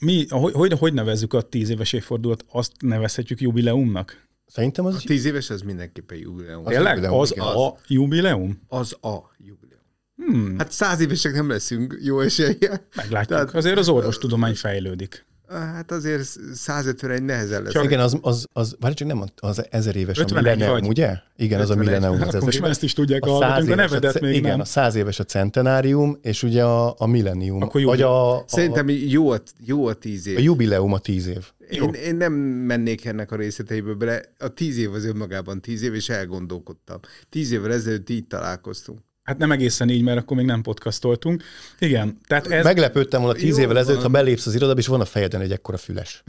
mi, hogy, hogy, hogy nevezzük a tíz éves évfordulót? Azt nevezhetjük jubileumnak? Szerintem az... A tíz éves az mindenképpen jubileum. Az Tényleg? jubileum, Az igen. a jubileum? Az a jubileum. Hmm, Hát száz évesek nem leszünk jó eséllyel. meglátjuk. tehát- Azért az orvostudomány fejlődik. Hát azért 151 nehezen lesz. Csak- Igen, az, az, az várj csak nem az ezer éves, a 51 millenium, vagy. ugye? Igen, az a 51. millenium. Az Akkor most már ezt is tudják A a éves nevedet még igen, nem. a száz éves a centenárium, és ugye a, a millenium. Akkor vagy a, a, Szerintem jó a, jó a tíz év. a jubileum a tíz év. Én, én nem mennék ennek a részleteibe bele. A tíz év az önmagában tíz év, és elgondolkodtam. Tíz évvel ezelőtt így találkoztunk. Hát nem egészen így, mert akkor még nem podcastoltunk. Igen, tehát ez... Meglepődtem volna tíz Jó évvel ezelőtt, ha belépsz az irodába, és van a fejeden egy ekkora füles.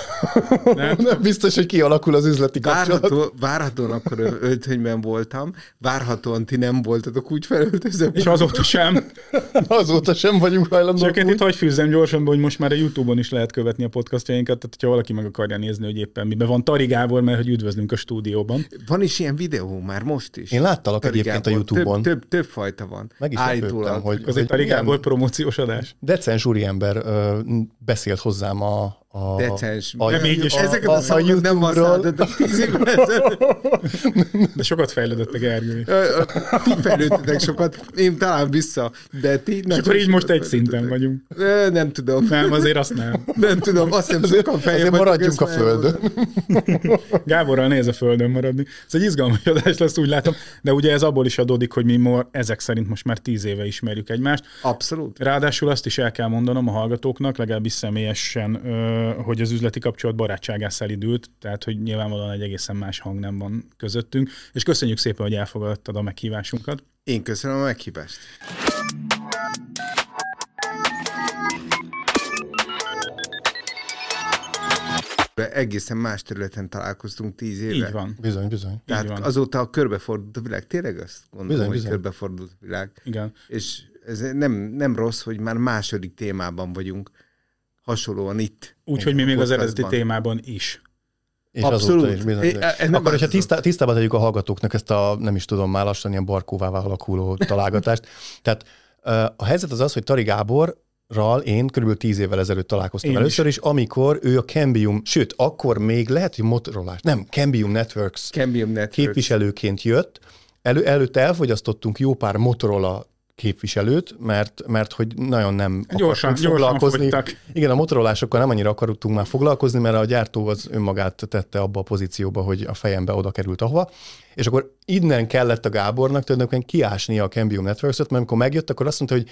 Nem? Nem biztos, hogy kialakul az üzleti kapcsolat. Várható, várhatóan akkor öltönyben voltam, várhatóan ti nem voltatok úgy felöltözve. És azóta sem. Azóta sem vagyunk hajlandók. úgy. itt hagyj fűzzem gyorsan, hogy most már a Youtube-on is lehet követni a podcastjainkat, tehát hogyha valaki meg akarja nézni, hogy éppen miben van Tari Gábor, mert hogy üdvözlünk a stúdióban. Van is ilyen videó már most is. Én láttalak Tari egyébként a Gábor. YouTube-on. Több, több, több fajta van. Meg is lepődtem, hogy, Az egy milyen Gábor promóciós adás. decens úriember ö, beszélt hozzám a, a, Decens. a, De mégis Ezeket a, szavakat nem YouTube-ról. használtad tíz évvel ezelőtt. De sokat fejlődött a Gergő. is. Ö, ö, Ti fejlődtetek sokat, én talán vissza, de ti... És akkor így most egy szinten vagyunk. Nem tudom. Nem, azért azt nem. Nem tudom, azt hiszem sokan feljebb Azért maradjunk a földön. Gáborral néz a földön maradni. Ez egy izgalmas adás lesz, úgy látom, de ugye ez abból is adódik, hogy mi ma ezek szerint most már tíz éve ismerjük egymást. Abszolút. Ráadásul azt is el kell mondanom a hallgatóknak, legalábbis személyesen, ö, hogy az üzleti kapcsolat barátságá szelidült, tehát hogy nyilvánvalóan egy egészen más hang nem van közöttünk, és köszönjük szépen, hogy elfogadtad a meghívásunkat. Én köszönöm a meghívást. Egészen más területen találkoztunk tíz éve. Így van. Bizony, bizony. Tehát van. azóta körbefordult a világ. Tényleg azt gondolom, Bizony, hogy bizony. körbefordult a világ. Igen. És ez nem, nem rossz, hogy már második témában vagyunk hasonlóan itt. Úgyhogy mi még az eredeti témában is. És Abszolút. azóta is bizony. É, ez nem Akkor, hogyha tisztá, tisztában tegyük a hallgatóknak ezt a, nem is tudom, már lassan ilyen barkóvá alakuló találgatást. Tehát a helyzet az az, hogy Tari Gáborral én körülbelül tíz évvel ezelőtt találkoztam Én először, és amikor ő a Cambium, sőt, akkor még lehet, hogy Motorola, nem, Cambium Networks Cambium Networks. képviselőként jött. Elő, előtte elfogyasztottunk jó pár Motorola képviselőt, mert, mert hogy nagyon nem Gyorsan, gyorsan foglalkozni. fogytak. Igen, a motorolásokkal nem annyira akartunk már foglalkozni, mert a gyártó az önmagát tette abba a pozícióba, hogy a fejembe oda került ahova. És akkor innen kellett a Gábornak tulajdonképpen kiásnia a Cambium Networks-ot, mert amikor megjött, akkor azt mondta, hogy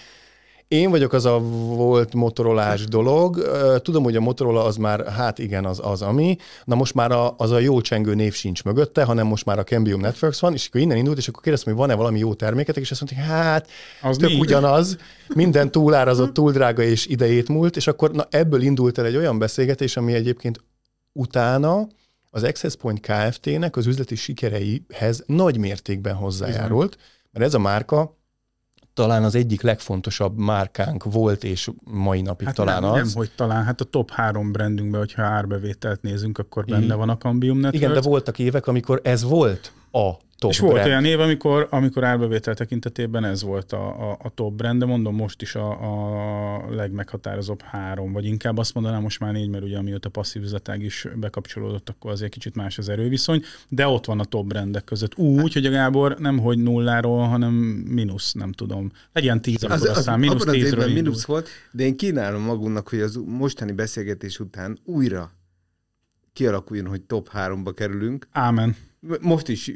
én vagyok az a volt motorolás dolog, tudom, hogy a Motorola az már, hát igen, az az ami, na most már a, az a jó csengő név sincs mögötte, hanem most már a Cambium Networks van, és akkor innen indult, és akkor kérdeztem, hogy van-e valami jó terméketek, és azt mondta, hogy hát, Az tök ugyanaz, minden túlárazott, túl drága és idejét múlt, és akkor na, ebből indult el egy olyan beszélgetés, ami egyébként utána az Access Point Kft-nek az üzleti sikereihez nagy mértékben hozzájárult, mert ez a márka talán az egyik legfontosabb márkánk volt, és mai napig Hát talán nem, az. nem, hogy talán, hát a top három brandünkben, hogyha árbevételt nézünk, akkor benne Igen. van a Cambium Networks. Igen, de voltak évek, amikor ez volt a top És volt brand. olyan év, amikor, amikor árbevétel tekintetében ez volt a, a, a top brand, de mondom most is a, a legmeghatározóbb három, vagy inkább azt mondanám most már négy, mert ugye amióta passzív üzletág is bekapcsolódott, akkor azért kicsit más az erőviszony, de ott van a top brandek között. Úgy, hogy a Gábor nem hogy nulláról, hanem mínusz, nem tudom. Legyen tíz, akkor aztán mínusz abban az tízről évben mínusz volt, de én kínálom magunknak, hogy az mostani beszélgetés után újra kialakuljon, hogy top 3-ba kerülünk. Ámen. Most is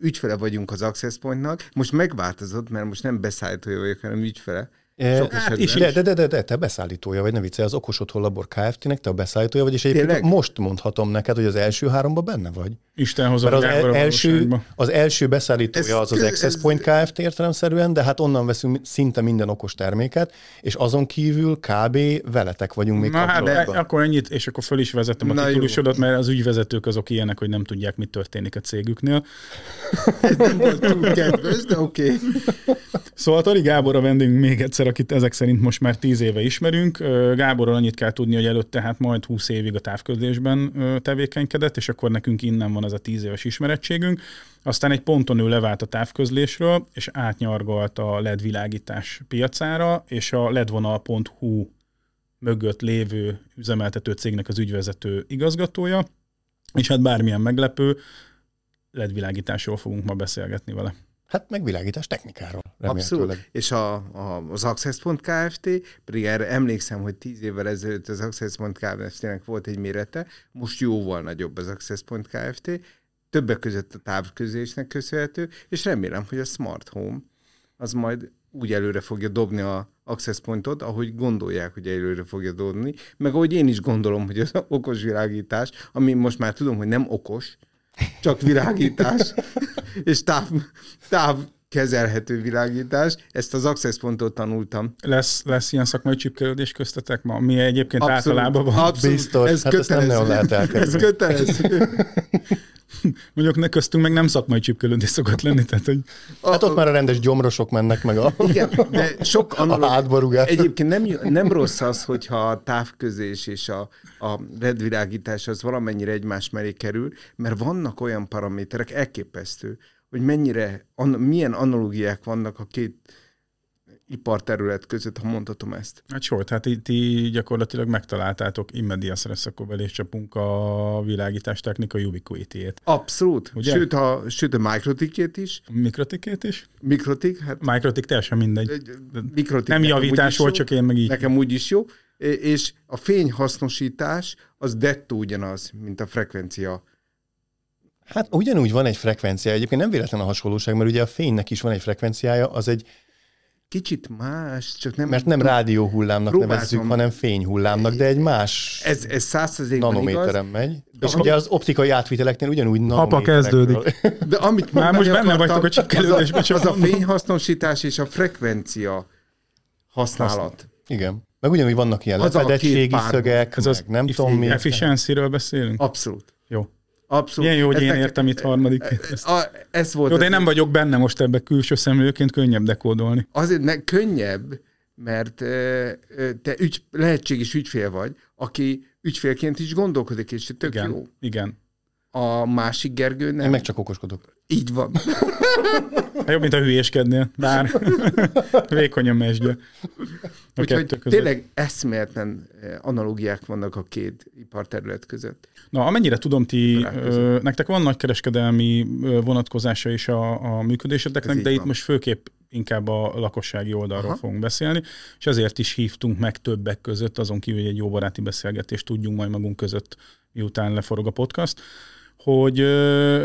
ügyfele vagyunk az Access Pointnak. Most megváltozott, mert most nem beszállítója vagyok, hanem ügyfele. E, Sok hát is, de, de, de, de, de, te beszállítója vagy, ne viccelj, az Okos Otthon Labor Kft-nek, te a beszállítója vagy, és egyébként Tényleg? most mondhatom neked, hogy az első háromban benne vagy. Isten hozott Mert az el, a első, az első beszállítója Ez az az Access ez- Point Kft. értelemszerűen, de hát onnan veszünk szinte minden okos terméket, és azon kívül kb. veletek vagyunk még Na hát, kapcsolatban. e- akkor ennyit, és akkor föl is vezettem a Na jó. titulusodat, mert az ügyvezetők azok ilyenek, hogy nem tudják, mi történik a cégüknél. Ez nem volt túl kedves, de oké. Okay. Szóval Tori Gábor a vendégünk még egyszer, akit ezek szerint most már tíz éve ismerünk. Gáborról annyit kell tudni, hogy előtte hát majd 20 évig a távközlésben tevékenykedett, és akkor nekünk innen van ez a tíz éves ismerettségünk. Aztán egy ponton ő levált a távközlésről, és átnyargalt a LED világítás piacára, és a ledvonal.hu mögött lévő üzemeltető cégnek az ügyvezető igazgatója, és hát bármilyen meglepő, ledvilágításról fogunk ma beszélgetni vele. Hát megvilágítás technikáról. Abszolút. És a, a, az Access.kft, Kft. pedig erre emlékszem, hogy tíz évvel ezelőtt az Access.kft-nek volt egy mérete, most jóval nagyobb az Access.kft, Kft. Többek között a távközésnek köszönhető, és remélem, hogy a Smart Home az majd úgy előre fogja dobni a access pointot, ahogy gondolják, hogy előre fogja dobni, meg ahogy én is gondolom, hogy az okos világítás, ami most már tudom, hogy nem okos, csak világítás, és táv, táv kezelhető világítás. Ezt az access pontot tanultam. Lesz, lesz ilyen szakmai csipkelődés köztetek ma, mi egyébként abszolút, általában van? Abszolút, Biztos, ez hát kötelező. ezt nem lehet elkerülni. Ez kötelező. Mondjuk ne köztünk meg nem szakmai csipkelődés szokott lenni, tehát hogy... Hát ott már a rendes gyomrosok mennek meg a, Igen, de sok analóg... a hátbarugás. Egyébként nem, nem rossz az, hogyha a távközés és a, a redvilágítás az valamennyire egymás mellé kerül, mert vannak olyan paraméterek, elképesztő, hogy mennyire, an, milyen analógiák vannak a két iparterület között, ha mondhatom ezt. Hát sor, tehát ti, ti gyakorlatilag megtaláltátok immedias res akkor beléscsapunk a világítás technika ubiquity-ét. Abszolút. Ugye? Sőt, a, sőt a mikrotikét is. A mikrotikét is? Mikrotik, hát... Mikrotik teljesen mindegy. Mikrotik Nem javítás volt, csak én meg így. Nekem úgy is jó. És a fényhasznosítás az dettó ugyanaz, mint a frekvencia Hát ugyanúgy van egy frekvencia, egyébként nem véletlen a hasonlóság, mert ugye a fénynek is van egy frekvenciája, az egy kicsit más, csak nem... Mert nem rádióhullámnak próbáltam. nevezzük, hanem fényhullámnak, de egy más ez, ez nanométeren igaz, megy. És ugye az optikai átviteleknél ugyanúgy Apa kezdődik. De amit Már most benne vagytok a csipkelődésben. Az, a, az a fényhasznosítás és a frekvencia használat. Igen. Meg ugyanúgy vannak ilyen lefedettségi szögek, ez az nem tudom mi. Efficiency-ről beszélünk? Abszolút. Jó. Abszolút. Ilyen jó, hogy ez én értem itt harmadik. Ezt. A, ez volt jó, de én nem vagyok benne most ebbe külső szemlőként, könnyebb dekódolni. Azért ne, könnyebb, mert te ügy, lehetséges ügyfél vagy, aki ügyfélként is gondolkodik, és tök igen, jó. Igen. A másik Gergő nem. Én meg csak okoskodok. Így van. Hát jobb, mint a hülyéskednél, bár vékony a mesdje. Úgyhogy tényleg eszméletlen analógiák vannak a két iparterület között. Na, amennyire tudom, ti, ö, nektek van nagy kereskedelmi vonatkozása is a, a működéseteknek, de itt van. most főképp inkább a lakossági oldalról Aha. fogunk beszélni, és ezért is hívtunk meg többek között, azon kívül, hogy egy jó baráti beszélgetést tudjunk majd magunk között, miután leforog a podcast, hogy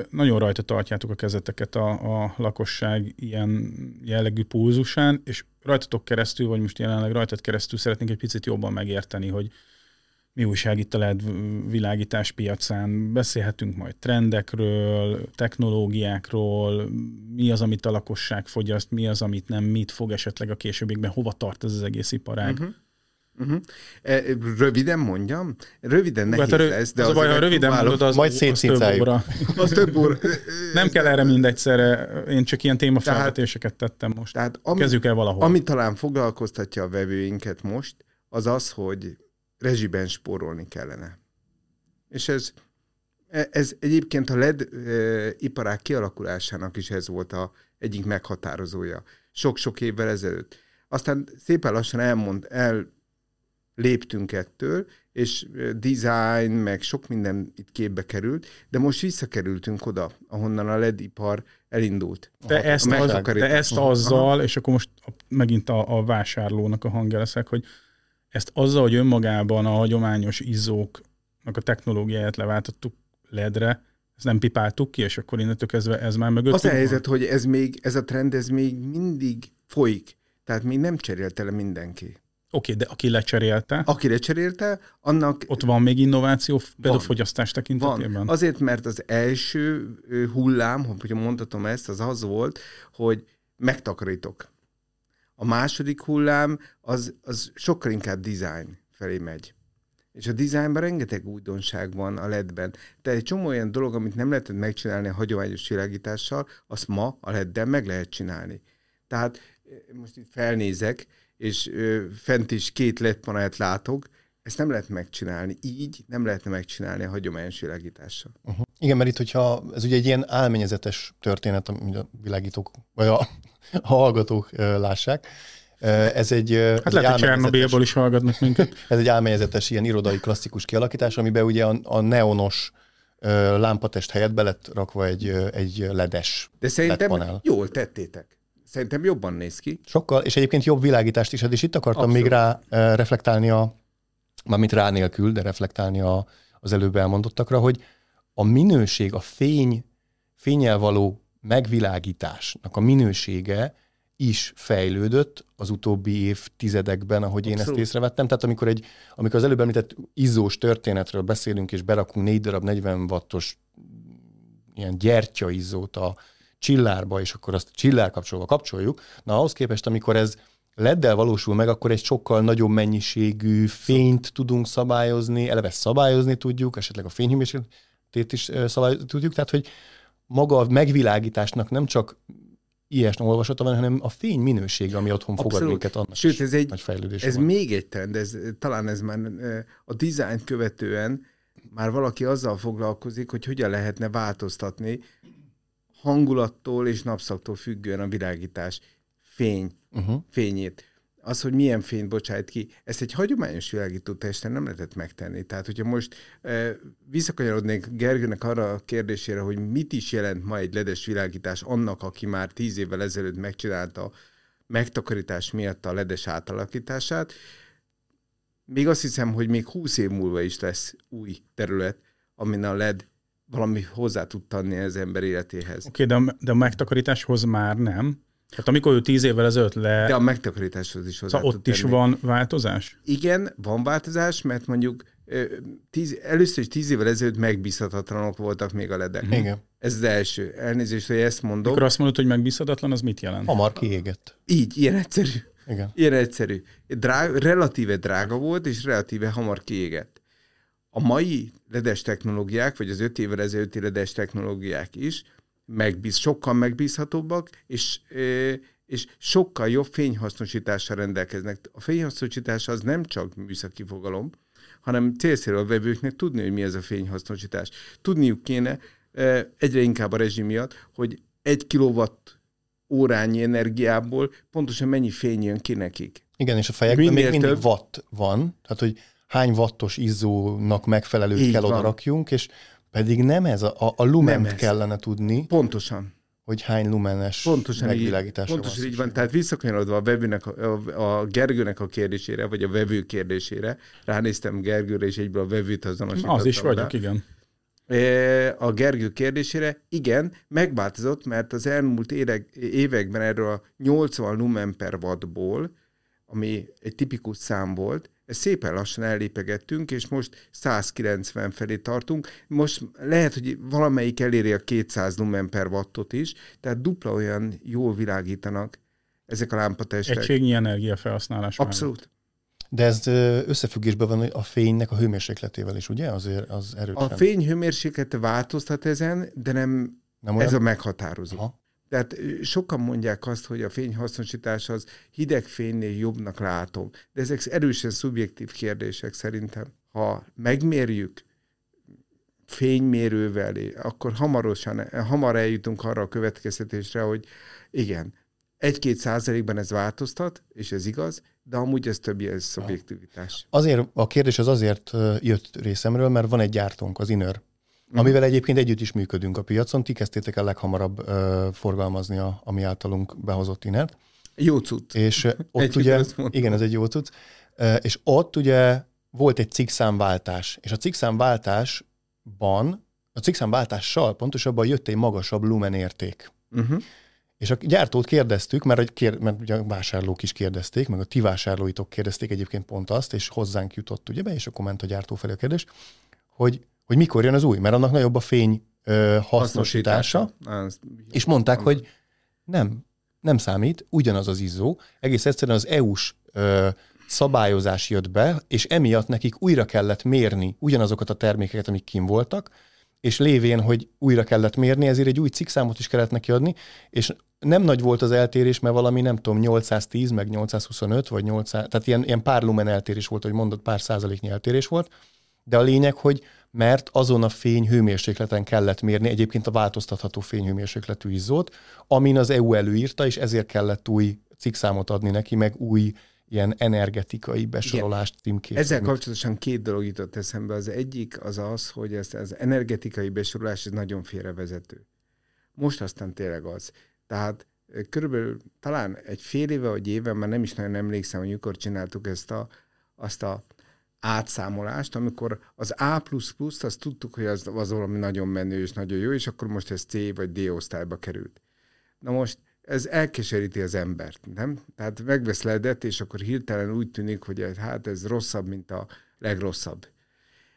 nagyon rajta tartjátok a kezeteket a, a lakosság ilyen jellegű pulzusán, és rajtatok keresztül, vagy most jelenleg rajtad keresztül szeretnénk egy picit jobban megérteni, hogy mi újság itt a LED világítás piacán. Beszélhetünk majd trendekről, technológiákról, mi az, amit a lakosság fogyaszt, mi az, amit nem, mit fog esetleg a későbbiekben, hova tart ez az egész iparág. Uh-huh. Uh-huh. Röviden mondjam? Röviden nehéz hát rö- lesz, de az a baj, ha röviden mondod, az, majd az több óra. Az több óra. Nem kell erre mindegyszerre, én csak ilyen témafelvetéseket tettem most. Tehát ami, Kezdjük el valahol. Ami talán foglalkoztatja a vevőinket most, az az, hogy rezsiben spórolni kellene. És ez, ez egyébként a LED iparág kialakulásának is ez volt a egyik meghatározója. Sok-sok évvel ezelőtt. Aztán szépen lassan elmond, el léptünk ettől, és design, meg sok minden itt képbe került, de most visszakerültünk oda, ahonnan a LED ipar elindult. De, ezt, az, de ezt azzal, Aha. és akkor most megint a, a vásárlónak a hangja leszek, hogy ezt azzal, hogy önmagában a hagyományos izzóknak a technológiáját leváltottuk LED-re, ezt nem pipáltuk ki, és akkor innentől kezdve ez már mögött. Az a helyzet, hogy ez még, ez a trend, ez még mindig folyik. Tehát még nem cserélte le mindenki. Oké, okay, de aki lecserélte? Aki lecserélte, annak... Ott van még innováció például fogyasztás tekintetében? Van. Azért, mert az első hullám, hogy mondhatom ezt, az az volt, hogy megtakarítok. A második hullám az, az sokkal inkább design felé megy. És a dizájnban rengeteg újdonság van a LED-ben. Tehát egy csomó olyan dolog, amit nem lehetett megcsinálni a hagyományos világítással, azt ma a LED-del meg lehet csinálni. Tehát most itt felnézek, és fent is két LED panelt látok, ezt nem lehet megcsinálni. Így nem lehetne megcsinálni a hagyományos világítással. Uh-huh. Igen, mert itt, hogyha ez ugye egy ilyen álményezetes történet, amit a világítók, vagy a, a hallgatók lássák, Ez egy, hát ez lehet, egy hogy Csernobilból is hallgatnak minket. Ez egy álmélyezetes ilyen irodai klasszikus kialakítás, amiben ugye a, a neonos lámpatest helyett be lett rakva egy, egy ledes De szerintem jól tettétek. Szerintem jobban néz ki. Sokkal, és egyébként jobb világítást is ad, és itt akartam Abszolút. még rá reflektálni a, mármint rá nélkül, de reflektálni a, az előbb elmondottakra, hogy a minőség, a fény, fényel való megvilágításnak a minősége is fejlődött az utóbbi évtizedekben, ahogy Abszolút. én ezt észrevettem. Tehát amikor, egy, amikor az előbb említett izzós történetről beszélünk, és berakunk négy darab 40 wattos ilyen gyertyaizzót a csillárba, és akkor azt csillár kapcsolva kapcsoljuk, na ahhoz képest, amikor ez leddel valósul meg, akkor egy sokkal nagyobb mennyiségű fényt tudunk szabályozni, eleve szabályozni tudjuk, esetleg a fényhőmérsékletét is szabályozni tudjuk, tehát hogy maga a megvilágításnak nem csak ilyesmi olvasata van, hanem a fény minősége, ami otthon Abszolút. fogad minket, annak Sőt, ez egy, nagy fejlődés ez van. még egy trend, ez, talán ez már a dizájn követően már valaki azzal foglalkozik, hogy hogyan lehetne változtatni hangulattól és napszaktól függően a világítás fény, uh-huh. fényét az, hogy milyen fényt bocsájt ki, ezt egy hagyományos világító testen nem lehetett megtenni. Tehát, hogyha most e, visszakanyarodnék Gergőnek arra a kérdésére, hogy mit is jelent ma egy ledes világítás annak, aki már tíz évvel ezelőtt megcsinálta megtakarítás miatt a ledes átalakítását, még azt hiszem, hogy még húsz év múlva is lesz új terület, amin a LED valami hozzá tud tenni az ember életéhez. Oké, okay, de, de a megtakarításhoz már nem. Hát amikor ő tíz évvel ezelőtt le... De a megtakarításhoz is hozzá szóval ott is van változás? Igen, van változás, mert mondjuk tíz, először is tíz évvel ezelőtt megbízhatatlanok voltak még a ledek. Igen. Ez az első. Elnézést, hogy ezt mondom. Mikor azt mondod, hogy megbízhatatlan, az mit jelent? Hamar kiégett. Így, ilyen egyszerű. Igen. Ilyen egyszerű. Drága, relatíve drága volt, és relatíve hamar kiégett. A mai ledes technológiák, vagy az öt évvel ezelőtti ledes technológiák is megbíz, sokkal megbízhatóbbak, és, és sokkal jobb fényhasznosítással rendelkeznek. A fényhasznosítás az nem csak műszaki fogalom, hanem célszerű a vevőknek tudni, hogy mi ez a fényhasznosítás. Tudniuk kéne egyre inkább a rezsim miatt, hogy egy kilowatt órányi energiából pontosan mennyi fény jön ki nekik. Igen, és a fejekben Minél még mindig több... watt van, tehát hogy hány wattos izzónak megfelelőt kell oda rakjunk, és pedig nem ez, a, a lument nem kellene tudni. Pontosan. Hogy hány lumenes pontosan megvilágításra így, Pontosan van így van. Tehát visszakanyarodva a, vevőnek, a, a Gergőnek a kérdésére, vagy a vevő kérdésére, ránéztem Gergőre, és egyből a vevőt azonosítottam. Az is vagyok, rá. igen. E, a Gergő kérdésére, igen, megváltozott, mert az elmúlt évek, években erről a 80 lumen per wattból, ami egy tipikus szám volt, ezt szépen lassan ellépegettünk, és most 190 felé tartunk. Most lehet, hogy valamelyik eléri a 200 lumen per wattot is, tehát dupla olyan jól világítanak ezek a lámpatestek. Egységnyi energiafelhasználás. Abszolút. Mellett. De ez összefüggésben van a fénynek a hőmérsékletével is, ugye? Azért az erősen. A fény hőmérséklete változtat ezen, de nem, nem olyan? ez a meghatározó. Aha. Tehát sokan mondják azt, hogy a fényhasznosítás az hideg fénynél jobbnak látom, de ezek erősen szubjektív kérdések szerintem. Ha megmérjük fénymérővel, akkor hamarosan, hamar eljutunk arra a következtetésre, hogy igen, egy-két százalékban ez változtat, és ez igaz, de amúgy ez többi, ez szubjektivitás. Azért, a kérdés az azért jött részemről, mert van egy gyártónk, az Inner, mm. amivel egyébként együtt is működünk a piacon. Ti kezdtétek el leghamarabb uh, forgalmazni a, a mi általunk behozott inert. Jó cucc. És ott ugye, igen, ez egy jó cucc. És ott ugye volt egy cikkszámváltás, és a cikkszámváltásban, a cikkszámváltással pontosabban jött egy magasabb lumen érték. Uh-huh. És a gyártót kérdeztük, mert, kér, mert ugye a vásárlók is kérdezték, meg a ti vásárlóitok kérdezték egyébként pont azt, és hozzánk jutott ugye be, és akkor ment a gyártó felé a kérdés, hogy hogy mikor jön az új, mert annak nagyobb a fény ö, hasznosítása, hasznosítása. és mondták, hogy nem, nem számít, ugyanaz az izzó, egész egyszerűen az EU-s ö, szabályozás jött be, és emiatt nekik újra kellett mérni ugyanazokat a termékeket, amik kim voltak, és lévén, hogy újra kellett mérni, ezért egy új cikkszámot is kellett neki adni, és nem nagy volt az eltérés, mert valami nem tudom, 810, meg 825, vagy 800, tehát ilyen, ilyen pár lumen eltérés volt, hogy mondott, pár százaléknyi eltérés volt, de a lényeg, hogy mert azon a fény hőmérsékleten kellett mérni egyébként a változtatható fényhőmérsékletű izzót, amin az EU előírta, és ezért kellett új cikkszámot adni neki, meg új ilyen energetikai besorolást címkét. Ezzel kapcsolatosan két dolog jutott eszembe. Az egyik az az, hogy ez az energetikai besorolás ez nagyon félrevezető. Most aztán tényleg az. Tehát körülbelül talán egy fél éve vagy éve, már nem is nagyon emlékszem, hogy mikor csináltuk ezt a, azt a átszámolást, amikor az A++ azt tudtuk, hogy az, az valami nagyon menő és nagyon jó, és akkor most ez C vagy D osztályba került. Na most ez elkeseríti az embert, nem? Tehát megvesz ledet, és akkor hirtelen úgy tűnik, hogy hát ez rosszabb, mint a legrosszabb.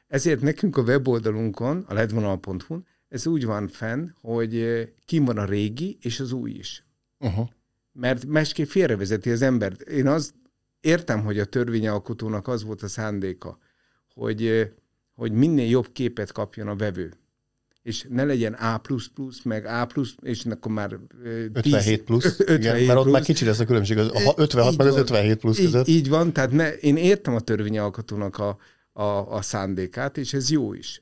Ezért nekünk a weboldalunkon, a ledvonal.hu, ez úgy van fenn, hogy kim van a régi és az új is. Uh-huh. Mert másképp félrevezeti az embert. Én azt értem, hogy a törvényalkotónak az volt a szándéka, hogy, hogy minél jobb képet kapjon a vevő és ne legyen A++, meg A+, és akkor már 10, 57 plusz, 57 igen, mert ott már kicsi lesz a különbség, az 56 meg az 57 plusz között. Így, így van, tehát ne, én értem a törvényalkotónak a, a, a szándékát, és ez jó is.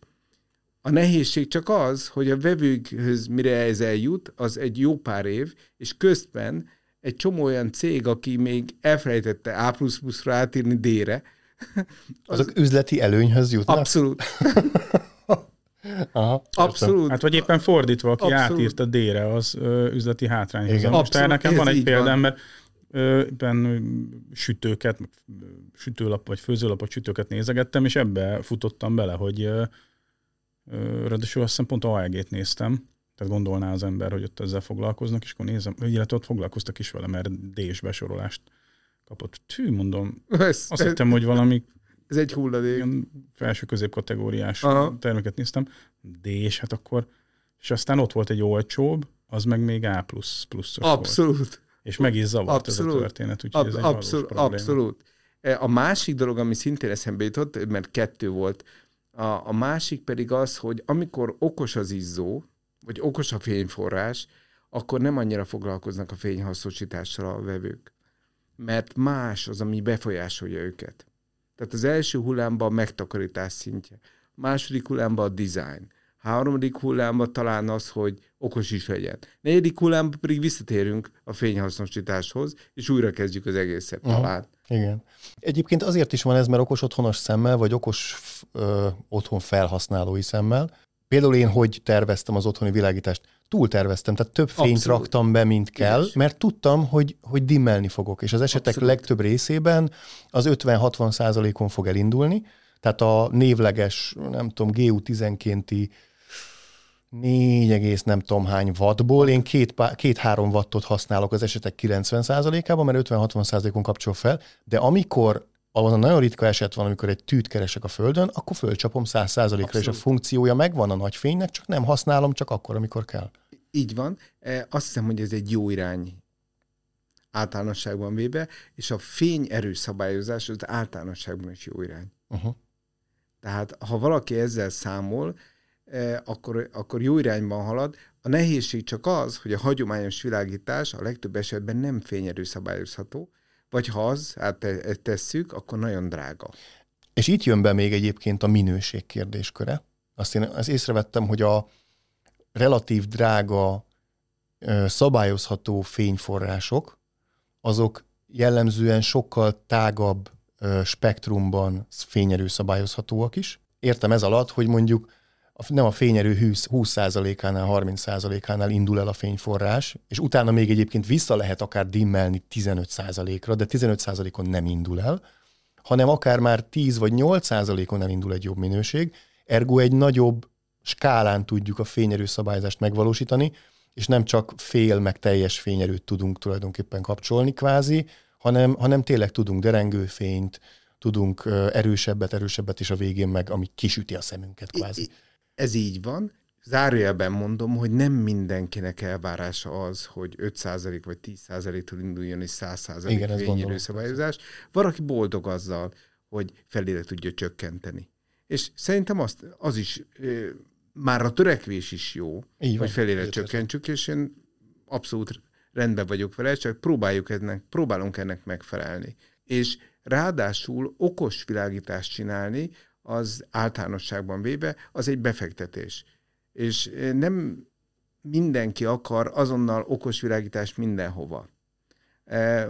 A nehézség csak az, hogy a vevőkhöz mire ez eljut, az egy jó pár év, és közben egy csomó olyan cég, aki még elfelejtette A++-ra átírni D-re. Az, Azok üzleti előnyhöz jutnak? Abszolút. Aha, Abszolút. Hát vagy éppen fordítva, aki Abszolút. átírt a D-re, az ö, üzleti hátrányhoz. Igen. Most Abszolút, nekem van egy példám, mert ebben sütőket, sütőlap vagy főzőlapot, sütőket nézegettem, és ebbe futottam bele, hogy ö, ráadásul azt hiszem pont AEG-t néztem, tehát gondolná az ember, hogy ott ezzel foglalkoznak, és akkor nézem, illetve ott foglalkoztak is vele, mert D-s besorolást kapott. Tű, mondom, ez, azt hittem, hogy valami ez egy hulladék. Ilyen felső középkategóriás Aha. terméket néztem. D, és hát akkor, és aztán ott volt egy olcsóbb, az meg még A plusz pluszos Abszolút. Volt. És meg is zavart abszolút. ez a történet, úgyhogy Ab- ez egy abszolút, abszolút. E, a másik dolog, ami szintén eszembe jutott, mert kettő volt, a, a másik pedig az, hogy amikor okos az izzó, vagy okos a fényforrás, akkor nem annyira foglalkoznak a fényhasznosítással a vevők. Mert más az, ami befolyásolja őket. Tehát az első hullámban a megtakarítás szintje, a második hullámban a design, harmadik hullámban talán az, hogy okos is legyen. Negyedik hullámban pedig visszatérünk a fényhasznosításhoz, és újra kezdjük az egészet uh-huh. talán. Igen. Egyébként azért is van ez, mert okos otthonos szemmel, vagy okos ö, otthon felhasználói szemmel. Például én hogy terveztem az otthoni világítást? túl terveztem, tehát több fényt Abszolút. raktam be, mint kell, Igen. mert tudtam, hogy, hogy dimmelni fogok, és az esetek Abszolút. legtöbb részében az 50-60 százalékon fog elindulni, tehát a névleges, nem tudom, GU10-kénti 4, nem tudom hány wattból, én két-három két, wattot használok az esetek 90%-ában, mert 50-60%-on kapcsol fel, de amikor az a nagyon ritka eset van, amikor egy tűt keresek a földön, akkor fölcsapom 100%-ra, és a funkciója megvan a nagy fénynek, csak nem használom csak akkor, amikor kell. Így van. E, azt hiszem, hogy ez egy jó irány általánosságban véve, és a fény erőszabályozás az általánosságban is jó irány. Uh-huh. Tehát ha valaki ezzel számol, e, akkor, akkor jó irányban halad. A nehézség csak az, hogy a hagyományos világítás a legtöbb esetben nem fényerőszabályozható, vagy ha az, hát tesszük, akkor nagyon drága. És itt jön be még egyébként a minőség kérdésköre. Azt én azt észrevettem, hogy a relatív drága, szabályozható fényforrások, azok jellemzően sokkal tágabb spektrumban fényerő szabályozhatóak is. Értem ez alatt, hogy mondjuk nem a fényerő 20%-ánál, 30%-ánál indul el a fényforrás, és utána még egyébként vissza lehet akár dimmelni 15%-ra, de 15%-on nem indul el, hanem akár már 10 vagy 8%-on elindul egy jobb minőség, ergo egy nagyobb skálán tudjuk a fényerő szabályzást megvalósítani, és nem csak fél meg teljes fényerőt tudunk tulajdonképpen kapcsolni kvázi, hanem, hanem tényleg tudunk derengőfényt, tudunk erősebbet, erősebbet, és a végén meg, ami kisüti a szemünket kvázi. Ez így van. Zárójelben mondom, hogy nem mindenkinek elvárása az, hogy 5% vagy 10%-tól induljon és 100% fényerő szabályozás. Valaki boldog azzal, hogy felére tudja csökkenteni. És szerintem azt, az is, már a törekvés is jó, Így hogy felére van. csökkentsük, és én abszolút rendben vagyok vele, csak próbáljuk ennek, próbálunk ennek megfelelni. És ráadásul okos világítást csinálni, az általánosságban véve, az egy befektetés. És nem mindenki akar azonnal okos világítást mindenhova.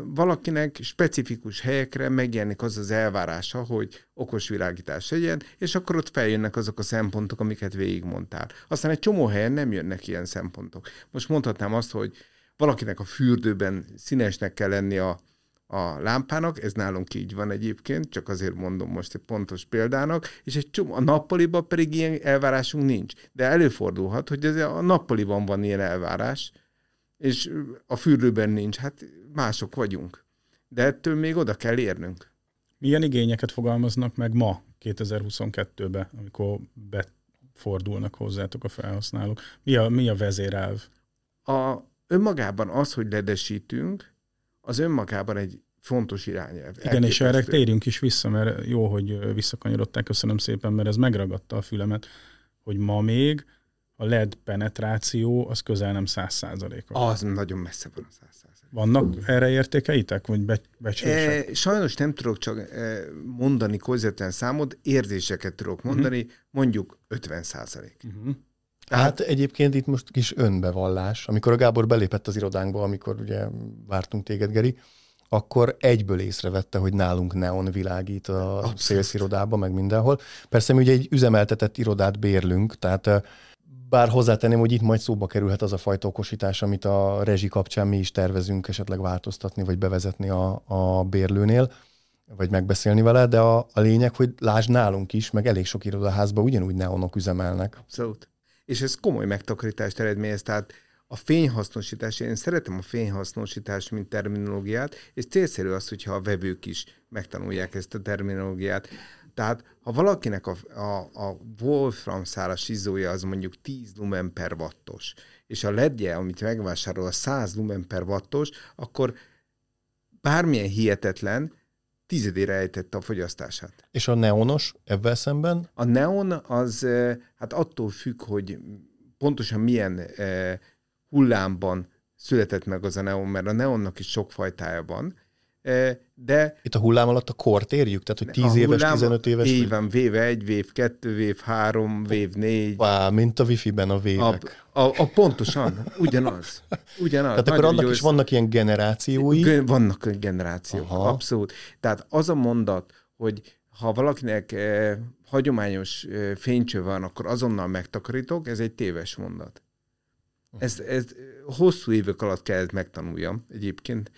valakinek specifikus helyekre megjelenik az az elvárása, hogy okos világítás legyen, és akkor ott feljönnek azok a szempontok, amiket végigmondtál. Aztán egy csomó helyen nem jönnek ilyen szempontok. Most mondhatnám azt, hogy valakinek a fürdőben színesnek kell lenni a, a lámpának, ez nálunk így van egyébként, csak azért mondom most egy pontos példának, és egy csomó, a nappaliban pedig ilyen elvárásunk nincs. De előfordulhat, hogy ez a nappaliban van ilyen elvárás, és a fürdőben nincs. Hát mások vagyunk. De ettől még oda kell érnünk. Milyen igényeket fogalmaznak meg ma, 2022-ben, amikor befordulnak hozzátok a felhasználók? Mi a, mi a vezérelv? A, önmagában az, hogy ledesítünk, az önmagában egy fontos irányelv. Igen, és erre térjünk is vissza, mert jó, hogy visszakanyarodták, köszönöm szépen, mert ez megragadta a fülemet, hogy ma még a LED penetráció az közel nem száz százalékos. Az nagyon messze van a száz százalék. Vannak erre értékeitek, vagy be, e, Sajnos nem tudok csak e, mondani közvetlen számot, érzéseket tudok mondani, uh-huh. mondjuk 50 százalék. Uh-huh. Hát egyébként itt most kis önbevallás. Amikor a Gábor belépett az irodánkba, amikor ugye vártunk téged, Geri, akkor egyből észrevette, hogy nálunk neon világít a szélszirodában, meg mindenhol. Persze mi ugye egy üzemeltetett irodát bérlünk, tehát bár hozzátenném, hogy itt majd szóba kerülhet az a fajta okosítás, amit a rezsi kapcsán mi is tervezünk esetleg változtatni, vagy bevezetni a, a bérlőnél, vagy megbeszélni vele, de a, a lényeg, hogy lásd nálunk is, meg elég sok irodaházban ugyanúgy neonok üzemelnek. Abszolút. És ez komoly megtakarítást eredményez, tehát a fényhasznosítás, én szeretem a fényhasznosítást, mint terminológiát, és célszerű az, hogyha a vevők is megtanulják ezt a terminológiát. Tehát ha valakinek a, a, a Wolfram szálas izzója az mondjuk 10 lumen per wattos, és a ledje, amit megvásárol, a 100 lumen per wattos, akkor bármilyen hihetetlen, tizedére ejtette a fogyasztását. És a neonos ebben szemben? A neon az eh, hát attól függ, hogy pontosan milyen eh, hullámban született meg az a neon, mert a neonnak is sok fajtája van, de... Itt a hullám alatt a kort érjük? Tehát, hogy 10 éves, 15 éves? Így van, vév 1, vév 2, vév 3, vév 4. Vá, mint a wifi-ben a vévek. A, a, a pontosan, ugyanaz. ugyanaz. Tehát akkor annak is vannak ilyen generációi? Vannak generációk, Aha. abszolút. Tehát az a mondat, hogy ha valakinek eh, hagyományos eh, fénycső van, akkor azonnal megtakarítok, ez egy téves mondat. Ez, ez hosszú évek alatt kellett megtanuljam egyébként,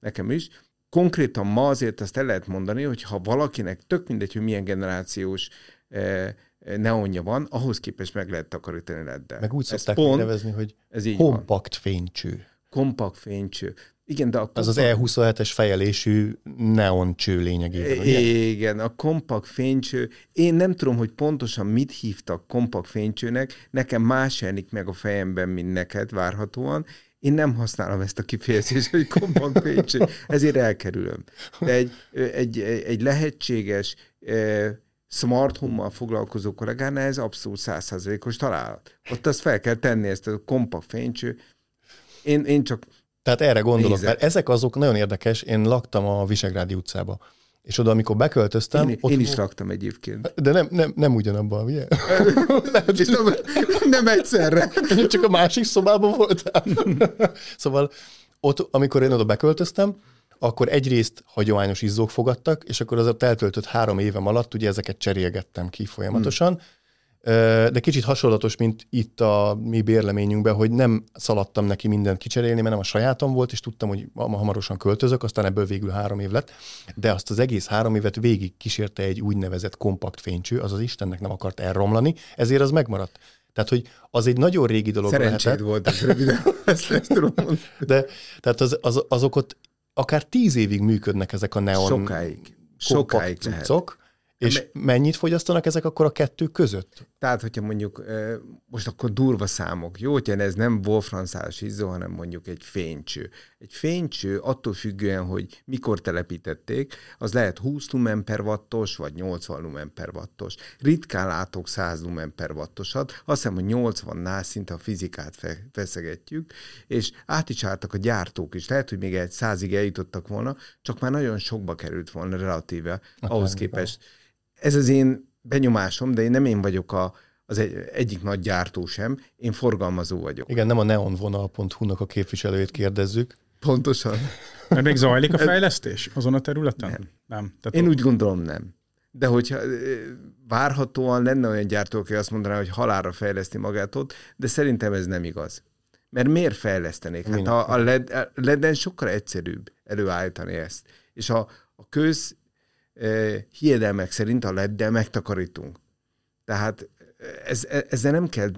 nekem is konkrétan ma azért azt el lehet mondani, hogy ha valakinek tök mindegy, hogy milyen generációs eh, neonja van, ahhoz képest meg lehet takarítani leddel. Meg úgy szokták pont, nevezni, hogy ez így kompakt van. fénycső. Kompakt fénycső. Igen, de a kompakt... Az az E27-es fejelésű neon cső lényegében, ugye? Igen, a kompakt fénycső. Én nem tudom, hogy pontosan mit hívtak kompakt fénycsőnek, nekem más jelenik meg a fejemben, mint neked várhatóan, én nem használom ezt a kifejezést, hogy kompakt fénycső, ezért elkerülöm. De egy, egy, egy lehetséges smart home-mal foglalkozó kollégánál ez abszolút százszázalékos találat. Ott azt fel kell tenni, ezt a kompakt fénycső. Én, én csak Tehát erre gondolok, nézek. mert ezek azok nagyon érdekes. Én laktam a Visegrádi utcába. És oda, amikor beköltöztem... Én, ott én is laktam egyébként. De nem, nem, nem ugyanabban, ugye? nem, nem egyszerre. Csak a másik szobában voltál. szóval ott, amikor én oda beköltöztem, akkor egyrészt hagyományos izzók fogadtak, és akkor az ott eltöltött három évem alatt ugye ezeket cserélgettem ki folyamatosan, hmm de kicsit hasonlatos, mint itt a mi bérleményünkben, hogy nem szaladtam neki mindent kicserélni, mert nem a sajátom volt, és tudtam, hogy ma hamarosan költözök, aztán ebből végül három év lett, de azt az egész három évet végig kísérte egy úgynevezett kompakt fénycső, azaz Istennek nem akart elromlani, ezért az megmaradt. Tehát, hogy az egy nagyon régi dolog Szerencséd lehetett. volt ez röviden, ezt, ezt tudom mondani. De tehát az, az, azok ott akár tíz évig működnek ezek a neon Sokáig. Sokáig cuccok, és mennyit fogyasztanak ezek akkor a kettő között? Tehát, hogyha mondjuk, most akkor durva számok, jó, hogyha ez nem wolframszálas izzó, hanem mondjuk egy fénycső. Egy fénycső attól függően, hogy mikor telepítették, az lehet 20 lumen per wattos, vagy 80 lumen per wattos. Ritkán látok 100 lumen per wattosat, azt hiszem, hogy 80-nál szinte a fizikát feszegetjük, és át is álltak a gyártók is. Lehet, hogy még egy százig eljutottak volna, csak már nagyon sokba került volna relatíve, ahhoz képest. Ez az én benyomásom, de én nem én vagyok a, az egy, egyik nagy gyártó sem, én forgalmazó vagyok. Igen, nem a neonvonal.hu-nak a képviselőjét kérdezzük, Pontosan. Mert még zajlik a fejlesztés azon a területen? Nem. nem. Tehát Én úgy gondolom nem. De hogyha várhatóan lenne olyan gyártó, aki azt mondaná, hogy halára fejleszti magát ott, de szerintem ez nem igaz. Mert miért fejlesztenék? Hát a, a, LED, a LED-en sokkal egyszerűbb előállítani ezt. És a, a köz hiedelmek szerint a LED-del megtakarítunk. Tehát ez, ezzel nem kell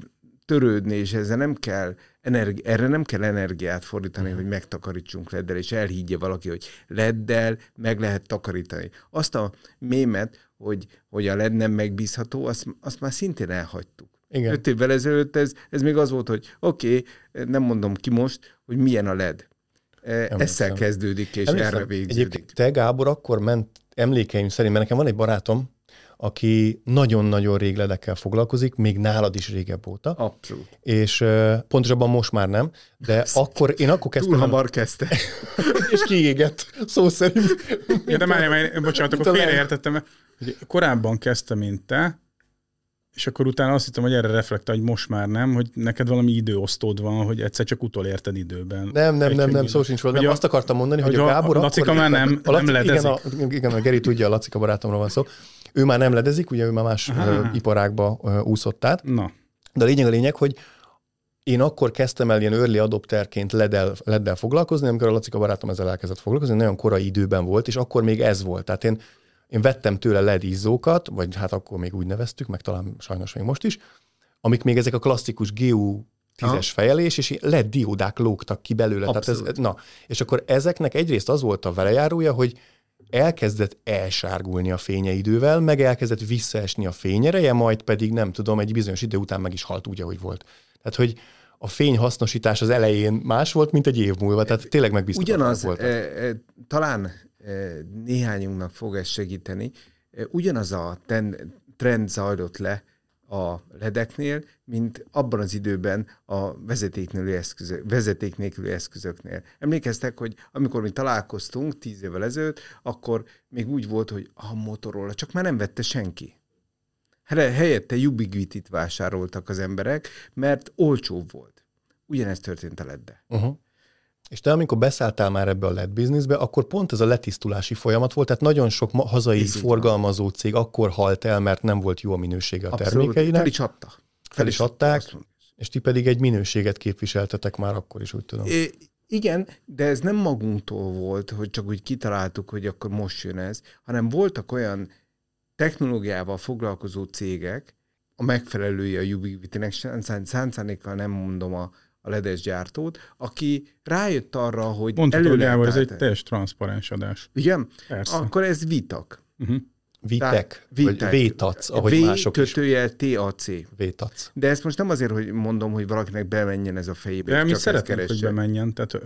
törődni, és ezzel nem kell energi- erre nem kell energiát fordítani, uh-huh. hogy megtakarítsunk leddel, és elhiggye valaki, hogy leddel meg lehet takarítani. Azt a mémet, hogy, hogy a led nem megbízható, azt, azt már szintén elhagytuk. Igen. Öt évvel ezelőtt ez, ez még az volt, hogy oké, okay, nem mondom ki most, hogy milyen a led. Ezzel kezdődik, és Emlékszem, erre végződik. Egyébként te, Gábor, akkor ment emlékeim szerint, mert nekem van egy barátom, aki nagyon-nagyon rég ledekkel foglalkozik, még nálad is régebb óta. Abszolút. És uh, pontosabban most már nem, de akkor én akkor kezdtem. Túl hamar kezdte. és kiégett, szó szerint. Ja, de már, már bocsánat, akkor félreértettem, korábban kezdtem, mint te, és akkor utána azt hittem, hogy erre reflektál, hogy most már nem, hogy neked valami időosztód van, hogy egyszer csak utolérted időben. Nem, nem, nem, nem, szó sincs róla. Nem, azt akartam mondani, hogy, hogy a Gábor a Lacika már nem, a Laci, nem ledezik. Igen, a, igen, a Geri tudja, a Lacika barátomról van szó. Ő már nem ledezik, ugye ő már más Aha. iparákba úszott át. Na. De a lényeg a lényeg, hogy én akkor kezdtem el ilyen early adopterként leddel, leddel foglalkozni, amikor a Lacika barátom ezzel elkezdett foglalkozni, nagyon korai időben volt, és akkor még ez volt. Tehát én, én vettem tőle LED izzókat, vagy hát akkor még úgy neveztük, meg talán sajnos még most is, amik még ezek a klasszikus GU tízes fejelés, és LED diódák lógtak ki belőle. Tehát ez, na, és akkor ezeknek egyrészt az volt a velejárója, hogy elkezdett elsárgulni a fénye idővel, meg elkezdett visszaesni a fényereje, majd pedig nem tudom, egy bizonyos idő után meg is halt úgy, ahogy volt. Tehát, hogy a fény hasznosítás az elején más volt, mint egy év múlva, tehát tényleg megbízhatatlan Ugyanaz, volt. E, e, talán néhányunknak fog ez segíteni, ugyanaz a ten, trend zajlott le a ledeknél, mint abban az időben a vezeték nélküli, eszközök, vezeték nélküli eszközöknél. Emlékeztek, hogy amikor mi találkoztunk tíz évvel ezelőtt, akkor még úgy volt, hogy a Motorola, csak már nem vette senki. Helyette Ubiquitit vásároltak az emberek, mert olcsóbb volt. Ugyanezt történt a ledde. Uh-huh. És te, amikor beszálltál már ebbe a LED bizniszbe, akkor pont ez a letisztulási folyamat volt, tehát nagyon sok hazai Így forgalmazó van. cég akkor halt el, mert nem volt jó a minősége a Abszolút. termékeinek. Fel is adta. Fel, is adták, és ti pedig egy minőséget képviseltetek már akkor is, úgy tudom. É, igen, de ez nem magunktól volt, hogy csak úgy kitaláltuk, hogy akkor most jön ez, hanem voltak olyan technológiával foglalkozó cégek, a megfelelői a Ubiquity-nek, szándékkal nem mondom a a ledes gyártót, aki rájött arra, hogy Mondhatod, hogy Gábor, ez egy teljes transzparens adás. Igen? Persze. Akkor ez vitak. Uh-huh. Vitek, Vitek, vagy vétac, ahogy v mások kötőjel TAC. Vétac. De ezt most nem azért, hogy mondom, hogy valakinek bemenjen ez a fejébe. De mi szeretnénk, hogy bemenjen. Tehát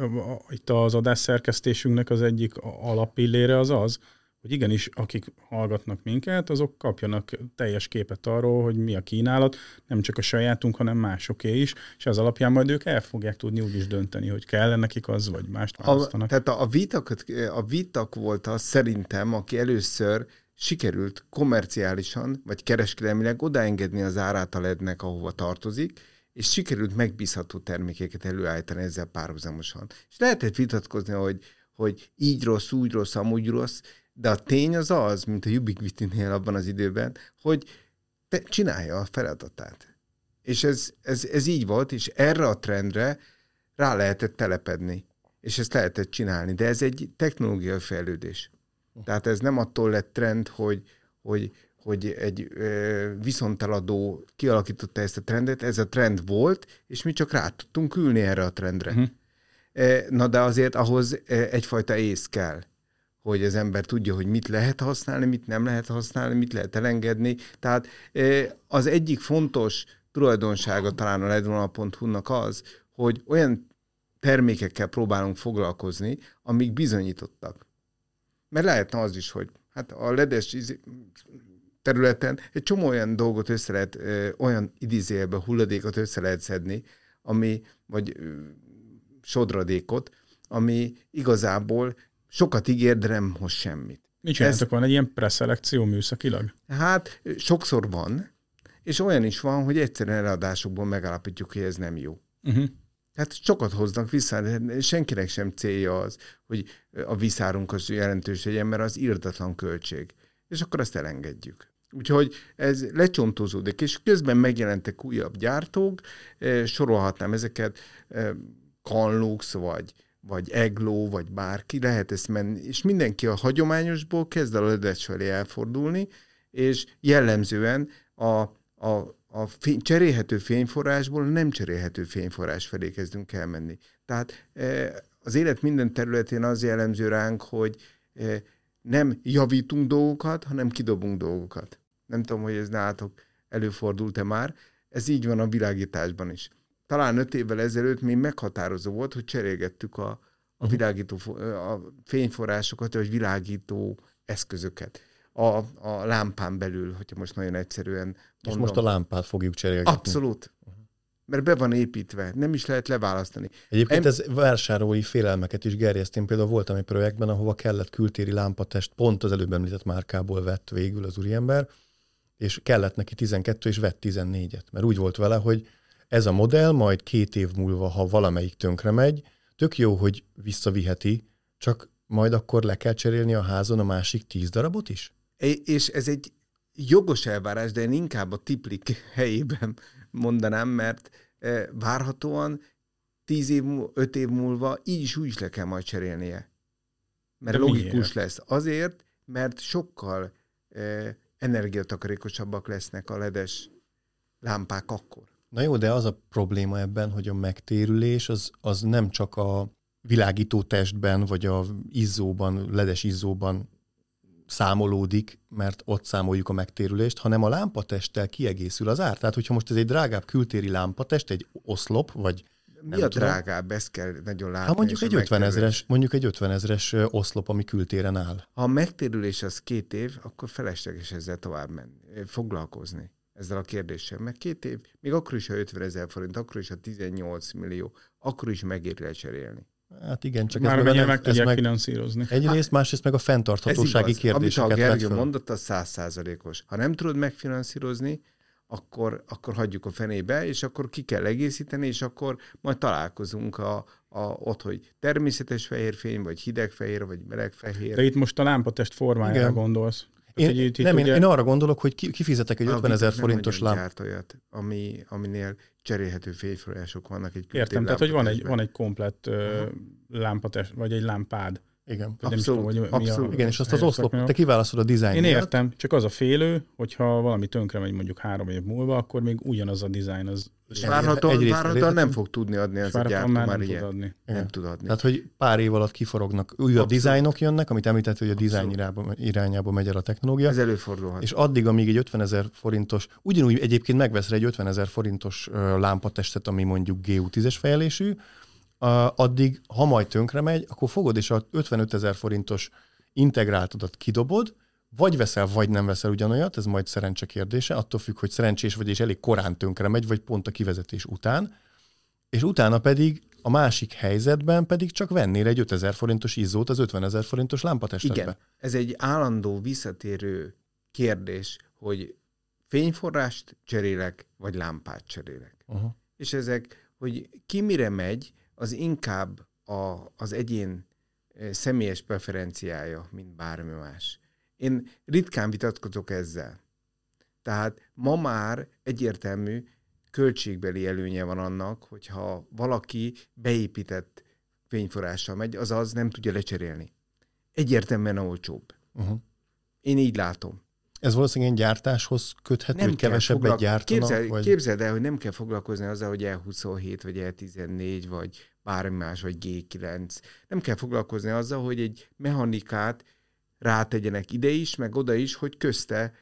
itt az adás szerkesztésünknek az egyik alapillére az az, hogy igenis, akik hallgatnak minket, azok kapjanak teljes képet arról, hogy mi a kínálat, nem csak a sajátunk, hanem másoké is, és az alapján majd ők el fogják tudni úgy is dönteni, hogy kell nekik az, vagy mást választanak. A, tehát a, a, vitak, a vitak volt az szerintem, aki először sikerült komerciálisan, vagy kereskedelmileg odaengedni az árát a lednek, ahova tartozik, és sikerült megbízható termékeket előállítani ezzel párhuzamosan. És lehetett vitatkozni, hogy, hogy így rossz, úgy rossz, amúgy rossz, de a tény az az, mint a Ubiquity-nél abban az időben, hogy te csinálja a feladatát. És ez, ez, ez így volt, és erre a trendre rá lehetett telepedni. És ezt lehetett csinálni. De ez egy technológiai fejlődés. Tehát ez nem attól lett trend, hogy, hogy, hogy egy ö, viszonteladó kialakította ezt a trendet, ez a trend volt, és mi csak rá tudtunk ülni erre a trendre. Uh-huh. Na de azért ahhoz egyfajta ész kell hogy az ember tudja, hogy mit lehet használni, mit nem lehet használni, mit lehet elengedni. Tehát az egyik fontos tulajdonsága talán a ledvonal.hu-nak az, hogy olyan termékekkel próbálunk foglalkozni, amik bizonyítottak. Mert lehetne az is, hogy hát a ledes területen egy csomó olyan dolgot össze lehet, olyan idézélbe hulladékot össze lehet szedni, ami, vagy sodradékot, ami igazából sokat ígér, de nem hoz semmit. Mit csináltok? Ez, van egy ilyen preszelekció műszakilag? Hát sokszor van, és olyan is van, hogy egyszerűen eladásokból megállapítjuk, hogy ez nem jó. Uh-huh. Tehát sokat hoznak vissza, senkinek sem célja az, hogy a viszárunk az jelentős legyen, mert az írtatlan költség. És akkor azt elengedjük. Úgyhogy ez lecsontozódik, és közben megjelentek újabb gyártók, sorolhatnám ezeket, Canlux, vagy, vagy Eglo, vagy bárki, lehet ezt menni, és mindenki a hagyományosból kezd el a ledes felé elfordulni, és jellemzően a, a, a fény, cserélhető fényforrásból nem cserélhető fényforrás felé kezdünk elmenni. Tehát az élet minden területén az jellemző ránk, hogy nem javítunk dolgokat, hanem kidobunk dolgokat. Nem tudom, hogy ez nálatok előfordult-e már. Ez így van a világításban is. Talán öt évvel ezelőtt még meghatározó volt, hogy cserélgettük a, a mhm. világító a fényforrásokat, vagy világító eszközöket. A, a lámpán belül, hogyha most nagyon egyszerűen mondom. És most a lámpát fogjuk cserélni. Abszolút. Uh-huh. Mert be van építve, nem is lehet leválasztani. Egyébként em... ez vásárolói félelmeket is gerjeszt. Én például voltam egy projektben, ahova kellett kültéri lámpatest, pont az előbb említett márkából vett végül az úriember, és kellett neki 12, és vett 14-et. Mert úgy volt vele, hogy ez a modell majd két év múlva, ha valamelyik tönkre megy, tök jó, hogy visszaviheti, csak majd akkor le kell cserélni a házon a másik tíz darabot is? És ez egy jogos elvárás, de én inkább a tiplik helyében mondanám, mert e, várhatóan tíz év, öt év múlva így is úgy is le kell majd cserélnie. Mert de logikus miért? lesz. Azért, mert sokkal eh, energiatakarékosabbak lesznek a ledes lámpák akkor. Na jó, de az a probléma ebben, hogy a megtérülés az, az nem csak a világító testben, vagy a izzóban, ledes izzóban számolódik, mert ott számoljuk a megtérülést, hanem a lámpatesttel kiegészül az ár. Tehát, hogyha most ez egy drágább kültéri lámpatest, egy oszlop, vagy mi a tudom. drágább? Ezt kell nagyon látni. Ha mondjuk egy, 50 ezres, mondjuk egy 50 ezres oszlop, ami kültéren áll. Ha a megtérülés az két év, akkor felesleges ezzel tovább menni, foglalkozni ezzel a kérdéssel. Mert két év, még akkor is, ha 50 ezer forint, akkor is, ha 18 millió, akkor is megéri lecserélni. Hát igen, csak Már ez meg, meg tudják meg finanszírozni. Egyrészt, hát, másrészt meg a fenntarthatósági kérdéseket Amit a Gergő mondott, az százszázalékos. Ha nem tudod megfinanszírozni, akkor, akkor hagyjuk a fenébe, és akkor ki kell egészíteni, és akkor majd találkozunk a, a, ott, hogy természetes fehér fény, vagy hideg fehér, vagy meleg fehér. De itt most a lámpatest formájára Igen. gondolsz. Én, így, így nem, ugye... én, én arra gondolok, hogy kifizetek egy 50 ezer forintos lámpát. olyat, ami, aminél cserélhető fényforrások vannak egy Értem, tehát hogy van egy, van egy komplett uh, lámpatest, vagy egy lámpád, igen. Abszolút, tudom, hogy abszolút. A, igen, és azt az oszlop, te kiválasztod a dizájn. Én értem, csak az a félő, hogyha valami tönkre megy mondjuk három év múlva, akkor még ugyanaz a dizájn az... Várhatóan, várhatóan nem fog tudni adni az a gyártó már, már nem tud adni. Nem tud adni. Tehát, hogy pár év alatt kiforognak, újabb dizájnok jönnek, amit említett, hogy a dizájn irányába, irányába megy el a technológia. Ez előfordulhat. És addig, amíg egy 50 ezer forintos, ugyanúgy egyébként megvesz egy 50 ezer forintos lámpatestet, ami mondjuk GU10-es fejelésű, addig, ha majd tönkre megy, akkor fogod és a 55 ezer forintos integráltodat kidobod, vagy veszel, vagy nem veszel ugyanolyat, ez majd szerencse kérdése, attól függ, hogy szerencsés vagy és elég korán tönkre megy, vagy pont a kivezetés után, és utána pedig a másik helyzetben pedig csak vennél egy 5000 forintos izzót az 50 ezer forintos lámpatestetbe. Igen, ez egy állandó visszatérő kérdés, hogy fényforrást cserélek, vagy lámpát cserélek. Uh-huh. És ezek, hogy ki mire megy, az inkább a, az egyén eh, személyes preferenciája, mint bármi más. Én ritkán vitatkozok ezzel. Tehát ma már egyértelmű költségbeli előnye van annak, hogyha valaki beépített fényforrással megy, azaz nem tudja lecserélni. Egyértelműen olcsóbb. Uh-huh. Én így látom. Ez valószínűleg gyártáshoz köthető, nem hogy kevesebbet foglalko- gyártanak? Képzel, vagy... Képzeld el, hogy nem kell foglalkozni azzal, hogy E27, vagy E14, vagy bármi más, vagy G9. Nem kell foglalkozni azzal, hogy egy mechanikát rátegyenek ide is, meg oda is, hogy közte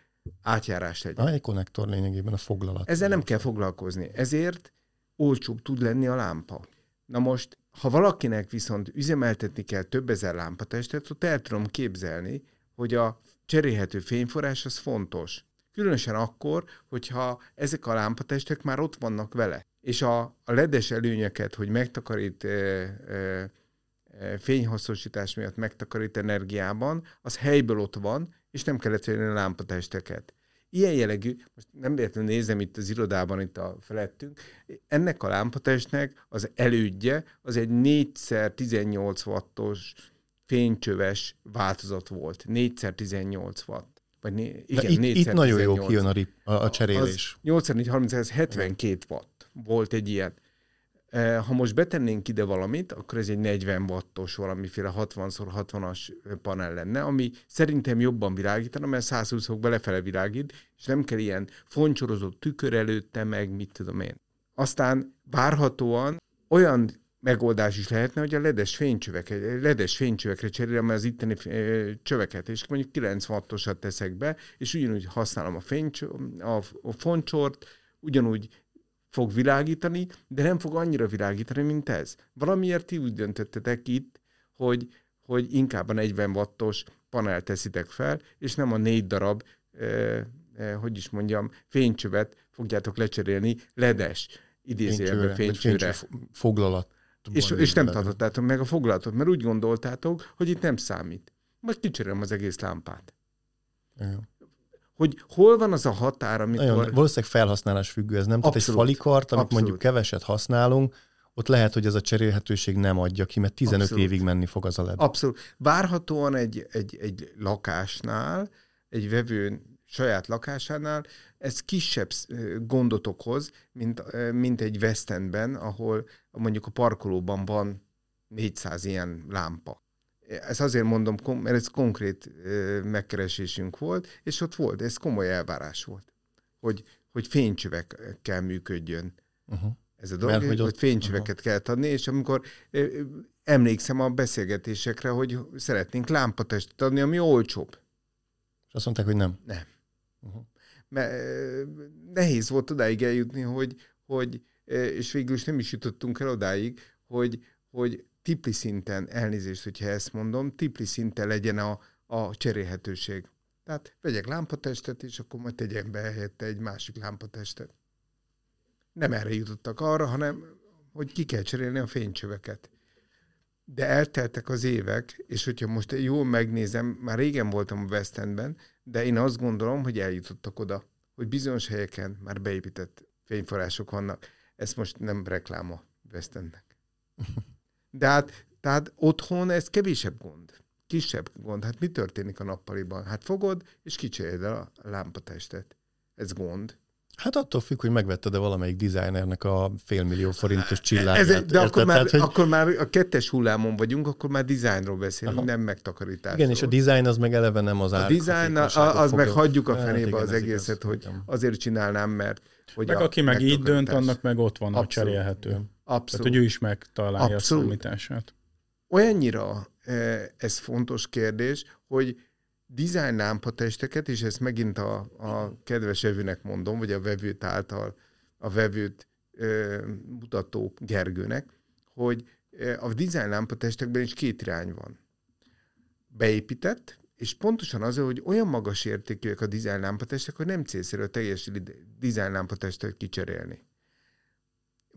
átjárás legyen. Ah, egy konnektor lényegében a foglalat. Ezzel nem kell foglalkozni. Ezért olcsóbb tud lenni a lámpa. Na most, ha valakinek viszont üzemeltetni kell több ezer lámpatestet, ott el tudom képzelni, hogy a cserélhető fényforrás az fontos. Különösen akkor, hogyha ezek a lámpatestek már ott vannak vele. És a, a ledes előnyeket, hogy megtakarít e, e, fényhasznosítás miatt megtakarít energiában, az helyből ott van, és nem kellett venni a lámpatesteket. ilyen jellegű, most nem véletlenül nézem itt az irodában, itt a felettünk, ennek a lámpatestnek az elődje az egy 4x18 wattos fénycsöves változat volt. 4x18 watt. Vagy né, igen, itt, itt nagyon jó kijön a, rip, a, a cserélés. 8430 72 watt volt egy ilyen. Ha most betennénk ide valamit, akkor ez egy 40 wattos valamiféle 60x60-as panel lenne, ami szerintem jobban világítana, mert 120 fok belefele világít, és nem kell ilyen foncsorozott tükör előtte, meg mit tudom én. Aztán várhatóan olyan megoldás is lehetne, hogy a ledes fénycsöveket, ledes fénycsövekre cserélem az itteni csöveket, és mondjuk 9 wattosat teszek be, és ugyanúgy használom a, fénycs, a, a foncsort, ugyanúgy fog világítani, de nem fog annyira világítani, mint ez. Valamiért ti úgy döntöttetek itt, hogy, hogy inkább a 40 wattos panel teszitek fel, és nem a négy darab, eh, eh, hogy is mondjam, fénycsövet fogjátok lecserélni ledes idézőjelben fénycsőre. Foglalat. És, és nem tartottátok meg a foglalatot, mert úgy gondoltátok, hogy itt nem számít. Majd kicserélem az egész lámpát. Ja hogy hol van az a határ, amikor... Nagyon, valószínűleg felhasználás függő ez, nem? Abszolút. Tehát egy falikart, amit Abszolút. mondjuk keveset használunk, ott lehet, hogy ez a cserélhetőség nem adja ki, mert 15 Abszolút. évig menni fog az a LED. Abszolút. Várhatóan egy, egy, egy lakásnál, egy vevő saját lakásánál, ez kisebb gondot okoz, mint, mint egy West Endben, ahol mondjuk a parkolóban van 400 ilyen lámpa. Ezt azért mondom, mert ez konkrét megkeresésünk volt, és ott volt, ez komoly elvárás volt, hogy, hogy fénycsövekkel működjön uh-huh. ez a dolog, mert, hogy, hogy fénycsöveket uh-huh. kell adni, és amikor emlékszem a beszélgetésekre, hogy szeretnénk lámpatestet adni, ami olcsóbb. És azt mondták, hogy nem. Nem. Uh-huh. Mert nehéz volt odáig eljutni, hogy, hogy és végül is nem is jutottunk el odáig, hogy, hogy tipli szinten, elnézést, hogyha ezt mondom, tipli szinten legyen a, a cserélhetőség. Tehát vegyek lámpatestet, és akkor majd tegyem be helyette egy másik lámpatestet. Nem erre jutottak arra, hanem hogy ki kell cserélni a fénycsöveket. De elteltek az évek, és hogyha most jól megnézem, már régen voltam a West Endben, de én azt gondolom, hogy eljutottak oda, hogy bizonyos helyeken már beépített fényforrások vannak. Ez most nem rekláma West Endnek. De hát, tehát otthon ez kevésebb gond. Kisebb gond. Hát mi történik a nappaliban? Hát fogod, és kicseréled a lámpatestet. Ez gond. Hát attól függ, hogy megvetted-e valamelyik designernek a félmillió forintos csillagát. Ez, de akkor már, Tehát, hogy... akkor már a kettes hullámon vagyunk, akkor már designról beszélünk, Aha. nem megtakarításról. Igen, és a design az meg eleve nem az ár. A design, az, az meg hagyjuk a hát fenébe hát, igen, az egészet, igaz, hogy azért csinálnám, mert... Hogy meg a, aki meg így dönt, annak meg ott van Abszolút. a cserélhető. Abszolút. Tehát, hogy ő is megtalálja Abszolút. a számítását. Olyannyira e, ez fontos kérdés, hogy design lámpatesteket, és ezt megint a, a kedves vevőnek mondom, vagy a vevőt által a vevőt e, mutató Gergőnek, hogy e, a design lámpatestekben is két irány van. Beépített, és pontosan az, hogy olyan magas értékűek a design lámpatestek, hogy nem célszerű a teljes design lámpatestet kicserélni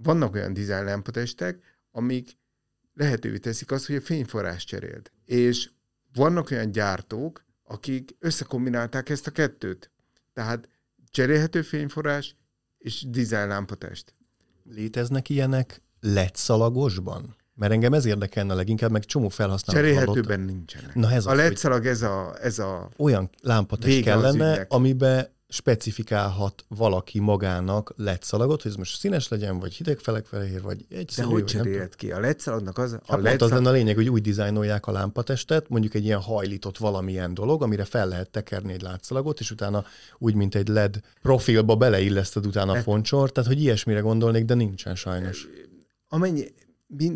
vannak olyan design lámpatestek, amik lehetővé teszik azt, hogy a fényforrás cseréld. És vannak olyan gyártók, akik összekombinálták ezt a kettőt. Tehát cserélhető fényforrás és design lámpatest. Léteznek ilyenek LED szalagosban? Mert engem ez érdekelne leginkább, meg csomó felhasználó Cserélhetőben nincsenek. Na ez a, a LED szalag, ez a, ez a Olyan lámpatest kellene, amiben specifikálhat valaki magának letszalagot, hogy ez most színes legyen, vagy hidegfelekfehér, vagy egy De hogy cserélt ki? A letszalagnak az... A hát az lenne a lényeg, hogy úgy dizájnolják a lámpatestet, mondjuk egy ilyen hajlított valamilyen dolog, amire fel lehet tekerni egy látszalagot, és utána úgy, mint egy LED profilba beleilleszted utána a e- foncsor, tehát hogy ilyesmire gondolnék, de nincsen sajnos. Amennyi,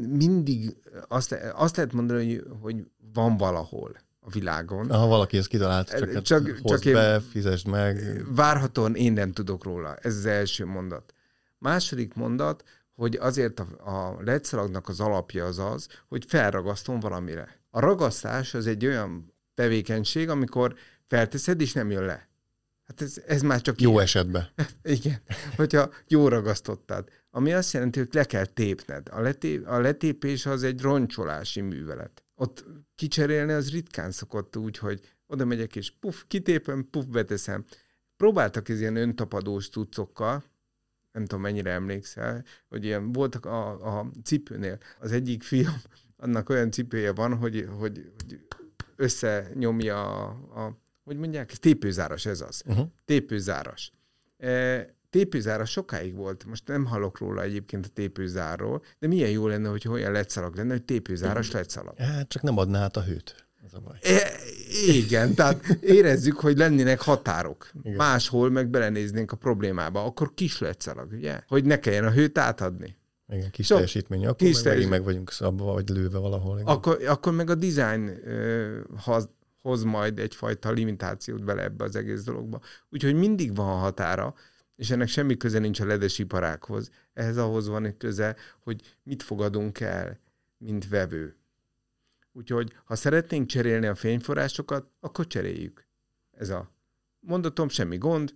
mindig azt, azt lehet mondani, hogy, hogy van valahol a világon. Ha valaki ezt kitalált, csak, hát csak, csak be, fizesd meg. Várhatóan én nem tudok róla. Ez az első mondat. Második mondat, hogy azért a, a letszalagnak az alapja az az, hogy felragasztom valamire. A ragasztás az egy olyan tevékenység, amikor felteszed, és nem jön le. Hát ez, ez már csak Jó ilyen. esetben. Igen, hogyha jó ragasztottad. Ami azt jelenti, hogy le kell tépned. A, letép, a letépés az egy roncsolási művelet ott kicserélni az ritkán szokott úgy, hogy oda megyek és puf, kitépem, puf, beteszem. próbáltak ez ilyen öntapadós cuccokkal, nem tudom mennyire emlékszel, hogy ilyen voltak a, a cipőnél. Az egyik fiam, annak olyan cipője van, hogy, hogy, hogy összenyomja a, a hogy mondják, tépőzáras ez az. Uh-huh. Tépőzáras. E, tépőzáras sokáig volt, most nem hallok róla egyébként a tépőzárról, de milyen jó lenne, hogy olyan letszalag lenne, hogy tépőzáras letszalag. Hát csak nem adná át a hőt. Ez a baj. E, igen, tehát érezzük, hogy lennének határok. Igen. Máshol meg belenéznénk a problémába, akkor kis letszalag, ugye? Hogy ne kelljen a hőt átadni. Igen, kis so, teljesítmény, akkor kis meg, teljesítmény. meg vagyunk szabva, vagy lőve valahol. Igen. Akkor, akkor meg a design hoz, hoz majd egyfajta limitációt bele ebbe az egész dologba. Úgyhogy mindig van határa, és ennek semmi köze nincs a ledes iparákhoz. Ehhez ahhoz van egy köze, hogy mit fogadunk el, mint vevő. Úgyhogy, ha szeretnénk cserélni a fényforrásokat, akkor cseréljük. Ez a mondatom, semmi gond,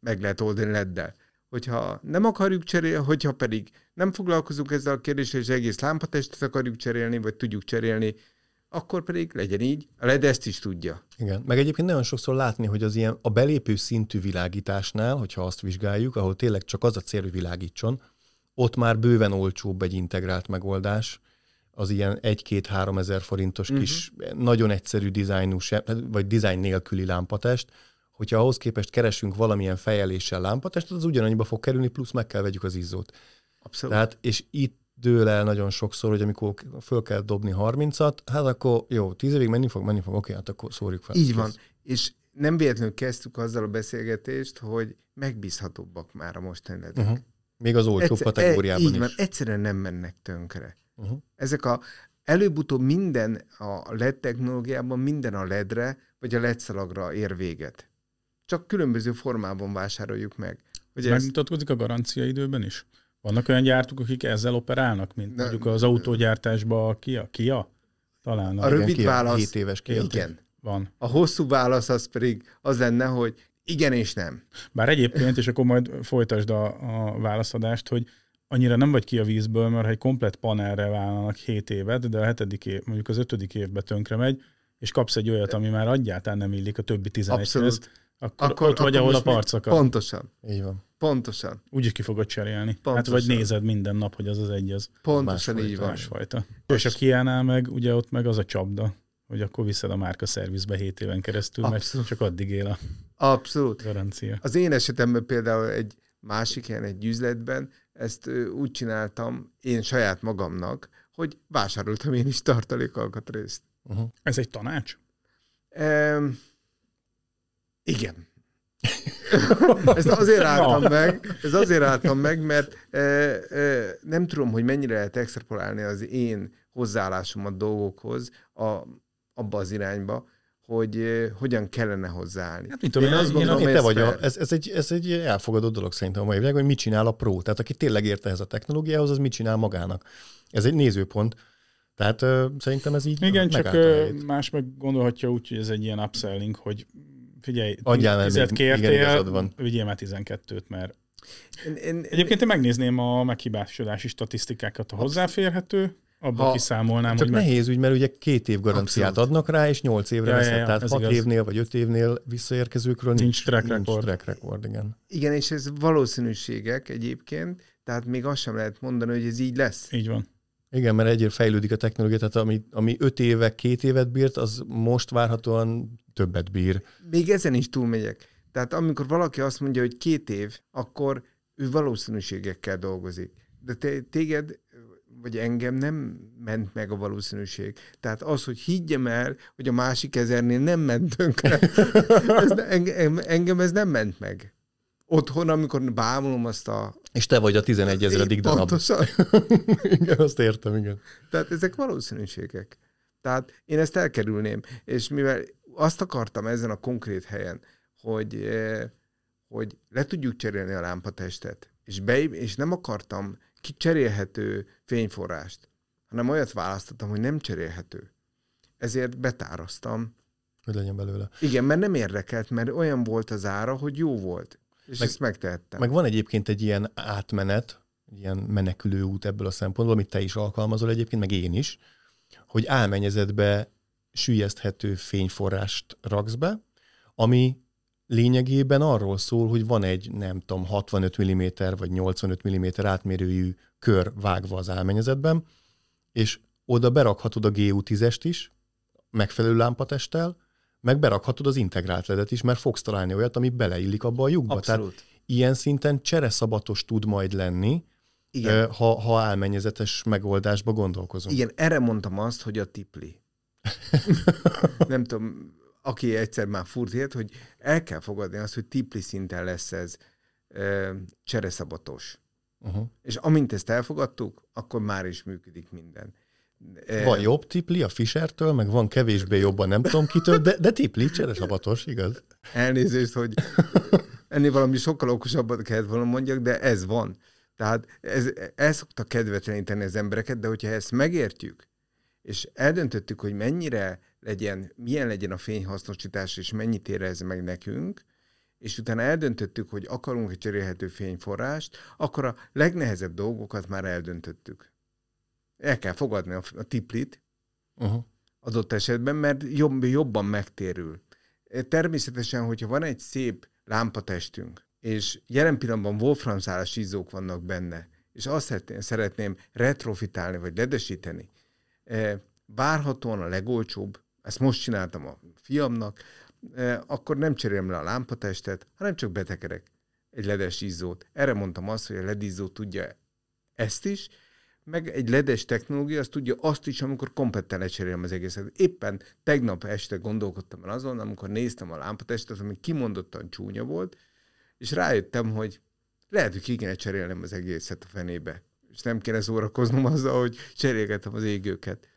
meg lehet oldani leddel. Hogyha nem akarjuk cserélni, hogyha pedig nem foglalkozunk ezzel a kérdéssel, és egész lámpatestet akarjuk cserélni, vagy tudjuk cserélni, akkor pedig legyen így. LED ezt is tudja. Igen, meg egyébként nagyon sokszor látni, hogy az ilyen a belépő szintű világításnál, hogyha azt vizsgáljuk, ahol tényleg csak az a cél, hogy világítson, ott már bőven olcsóbb egy integrált megoldás, az ilyen 1-2-3 ezer forintos uh-huh. kis, nagyon egyszerű dizájnú, vagy dizájn nélküli lámpatest, hogyha ahhoz képest keresünk valamilyen fejeléssel lámpatestet, az ugyanannyiba fog kerülni, plusz meg kell vegyük az izzót. Abszolút. Tehát, és itt dől el nagyon sokszor, hogy amikor föl kell dobni 30-at, hát akkor jó, 10 évig menni fog, menni fog, oké, hát akkor szórjuk fel. Így van. És nem véletlenül kezdtük azzal a beszélgetést, hogy megbízhatóbbak már a mostani Uh-huh. Még az olcsó Egyszer, kategóriában e, így is. Van, egyszerűen nem mennek tönkre. Uh-huh. Ezek a előbb-utóbb minden a LED technológiában, minden a LED-re, vagy a LED szalagra ér véget. Csak különböző formában vásároljuk meg. Hogy ez megmutatkozik a garancia időben is? Vannak olyan gyártók, akik ezzel operálnak, mint ne, mondjuk az autógyártásban a Kia? Kia? Talán. A, a rövid Kia, válasz, 7 éves Kia. Igen. Van. A hosszú válasz az pedig az lenne, hogy igen és nem. Bár egyébként, és akkor majd folytasd a, a válaszadást, hogy annyira nem vagy ki a vízből, mert ha egy komplet panelre vállalnak 7 évet, de a hetedik év, mondjuk az ötödik évbe tönkre megy, és kapsz egy olyat, ami már egyáltalán nem illik a többi 11-hez, akkor, akkor ott vagy, ahol a parcokat. Pontosan. Így van. Pontosan. Úgy is ki fogod cserélni. Pontosan. Hát vagy nézed minden nap, hogy az az egy az. Pontosan így van. Másfajta. És a Kiánál meg, ugye ott meg az a csapda, hogy akkor viszed a márka szervizbe 7 éven keresztül, Abszolút. mert csak addig él a Abszolút. garancia. Az én esetemben például egy másik ilyen egy üzletben ezt úgy csináltam én saját magamnak, hogy vásároltam én is tartalékalkatrészt. Uh-huh. Ez egy tanács? Um, igen. Ez azért álltam meg, ez azért álltam meg, mert e, e, nem tudom, hogy mennyire lehet extrapolálni az én hozzáállásomat dolgokhoz a, abba az irányba, hogy e, hogyan kellene hozzáállni. Hát, mit tudom, én, én azt gondolom, hogy te vagy a, ez, ez, egy, ez egy elfogadott dolog szerintem a mai világban, hogy mit csinál a pro. Tehát aki tényleg érte ehhez a technológiához, az mit csinál magának. Ez egy nézőpont. Tehát uh, szerintem ez így Igen, csak uh, más meg gondolhatja úgy, hogy ez egy ilyen upselling, hogy figyelj, Adjál tizet kértél, van. vigyél már 12-t, mert én, én, Egyébként én megnézném a meghibásodási statisztikákat, a hozzáférhető, abban ha, kiszámolnám. Csak hogy nehéz meg... ügy, mert ugye két év garanciát Abszolút. adnak rá, és nyolc évre ja, veszed. Ja, ja, tehát hat igaz. évnél vagy öt évnél visszaérkezőkről nincs, nincs track nincs record. Track record igen. igen, és ez valószínűségek egyébként, tehát még azt sem lehet mondani, hogy ez így lesz. Így van. Igen, mert egyre fejlődik a technológia, tehát ami, ami öt éve, két évet bírt, az most várhatóan többet bír. Még ezen is túlmegyek. Tehát amikor valaki azt mondja, hogy két év, akkor ő valószínűségekkel dolgozik. De te, téged, vagy engem nem ment meg a valószínűség. Tehát az, hogy higgyem el, hogy a másik ezernél nem ment tönkre, ez, engem, engem ez nem ment meg. Otthon, amikor bámulom azt a... És te vagy a 11 ezeredik darab. Pontosan. igen, azt értem, igen. Tehát ezek valószínűségek. Tehát én ezt elkerülném. És mivel azt akartam ezen a konkrét helyen, hogy, eh, hogy le tudjuk cserélni a lámpatestet, és, be, és nem akartam kicserélhető fényforrást, hanem olyat választottam, hogy nem cserélhető. Ezért betáraztam. Hogy legyen belőle. Igen, mert nem érdekelt, mert olyan volt az ára, hogy jó volt. És meg, ezt megtehettem. Meg van egyébként egy ilyen átmenet, ilyen menekülő út ebből a szempontból, amit te is alkalmazol egyébként, meg én is, hogy álmennyezetbe sűjeszthető fényforrást raksz be, ami lényegében arról szól, hogy van egy, nem tudom, 65 mm vagy 85 mm átmérőjű kör vágva az álmennyezetben, és oda berakhatod a GU10-est is, megfelelő lámpatesttel, meg berakhatod az integrált ledet is, mert fogsz találni olyat, ami beleillik abba a lyukba. Abszolút. Tehát ilyen szinten csereszabatos tud majd lenni, Igen. Ha, ha álmennyezetes megoldásba gondolkozunk. Igen, erre mondtam azt, hogy a tipli. Nem tudom, aki egyszer már furt ilyet, hogy el kell fogadni azt, hogy tipli szinten lesz ez e, csereszabatos. Uh-huh. És amint ezt elfogadtuk, akkor már is működik minden. Van jobb tipli a Fischertől, meg van kevésbé jobban, nem tudom kitől, de, de tipli, cseresabatos, igaz? Elnézést, hogy ennél valami sokkal okosabbat kellett volna mondjak, de ez van. Tehát ez, el szokta kedvetleníteni az embereket, de hogyha ezt megértjük, és eldöntöttük, hogy mennyire legyen, milyen legyen a fényhasznosítás, és mennyit ér ez meg nekünk, és utána eldöntöttük, hogy akarunk egy cserélhető fényforrást, akkor a legnehezebb dolgokat már eldöntöttük. El kell fogadni a, a tiplit uh-huh. adott esetben, mert jobb, jobban megtérül. Természetesen, hogyha van egy szép lámpatestünk, és jelen pillanatban wolframszálas izzók vannak benne, és azt szeretném, retrofitálni, vagy ledesíteni, e, várhatóan a legolcsóbb, ezt most csináltam a fiamnak, e, akkor nem cserélem le a lámpatestet, hanem csak betekerek egy ledes izzót. Erre mondtam azt, hogy a LED izzó tudja ezt is, meg egy ledes technológia, az tudja azt is, amikor kompletten lecserélem az egészet. Éppen tegnap este gondolkodtam el azon, amikor néztem a lámpatestet, ami kimondottan csúnya volt, és rájöttem, hogy lehet, hogy ki kéne cserélnem az egészet a fenébe. És nem kéne szórakoznom azzal, hogy cserélgetem az égőket.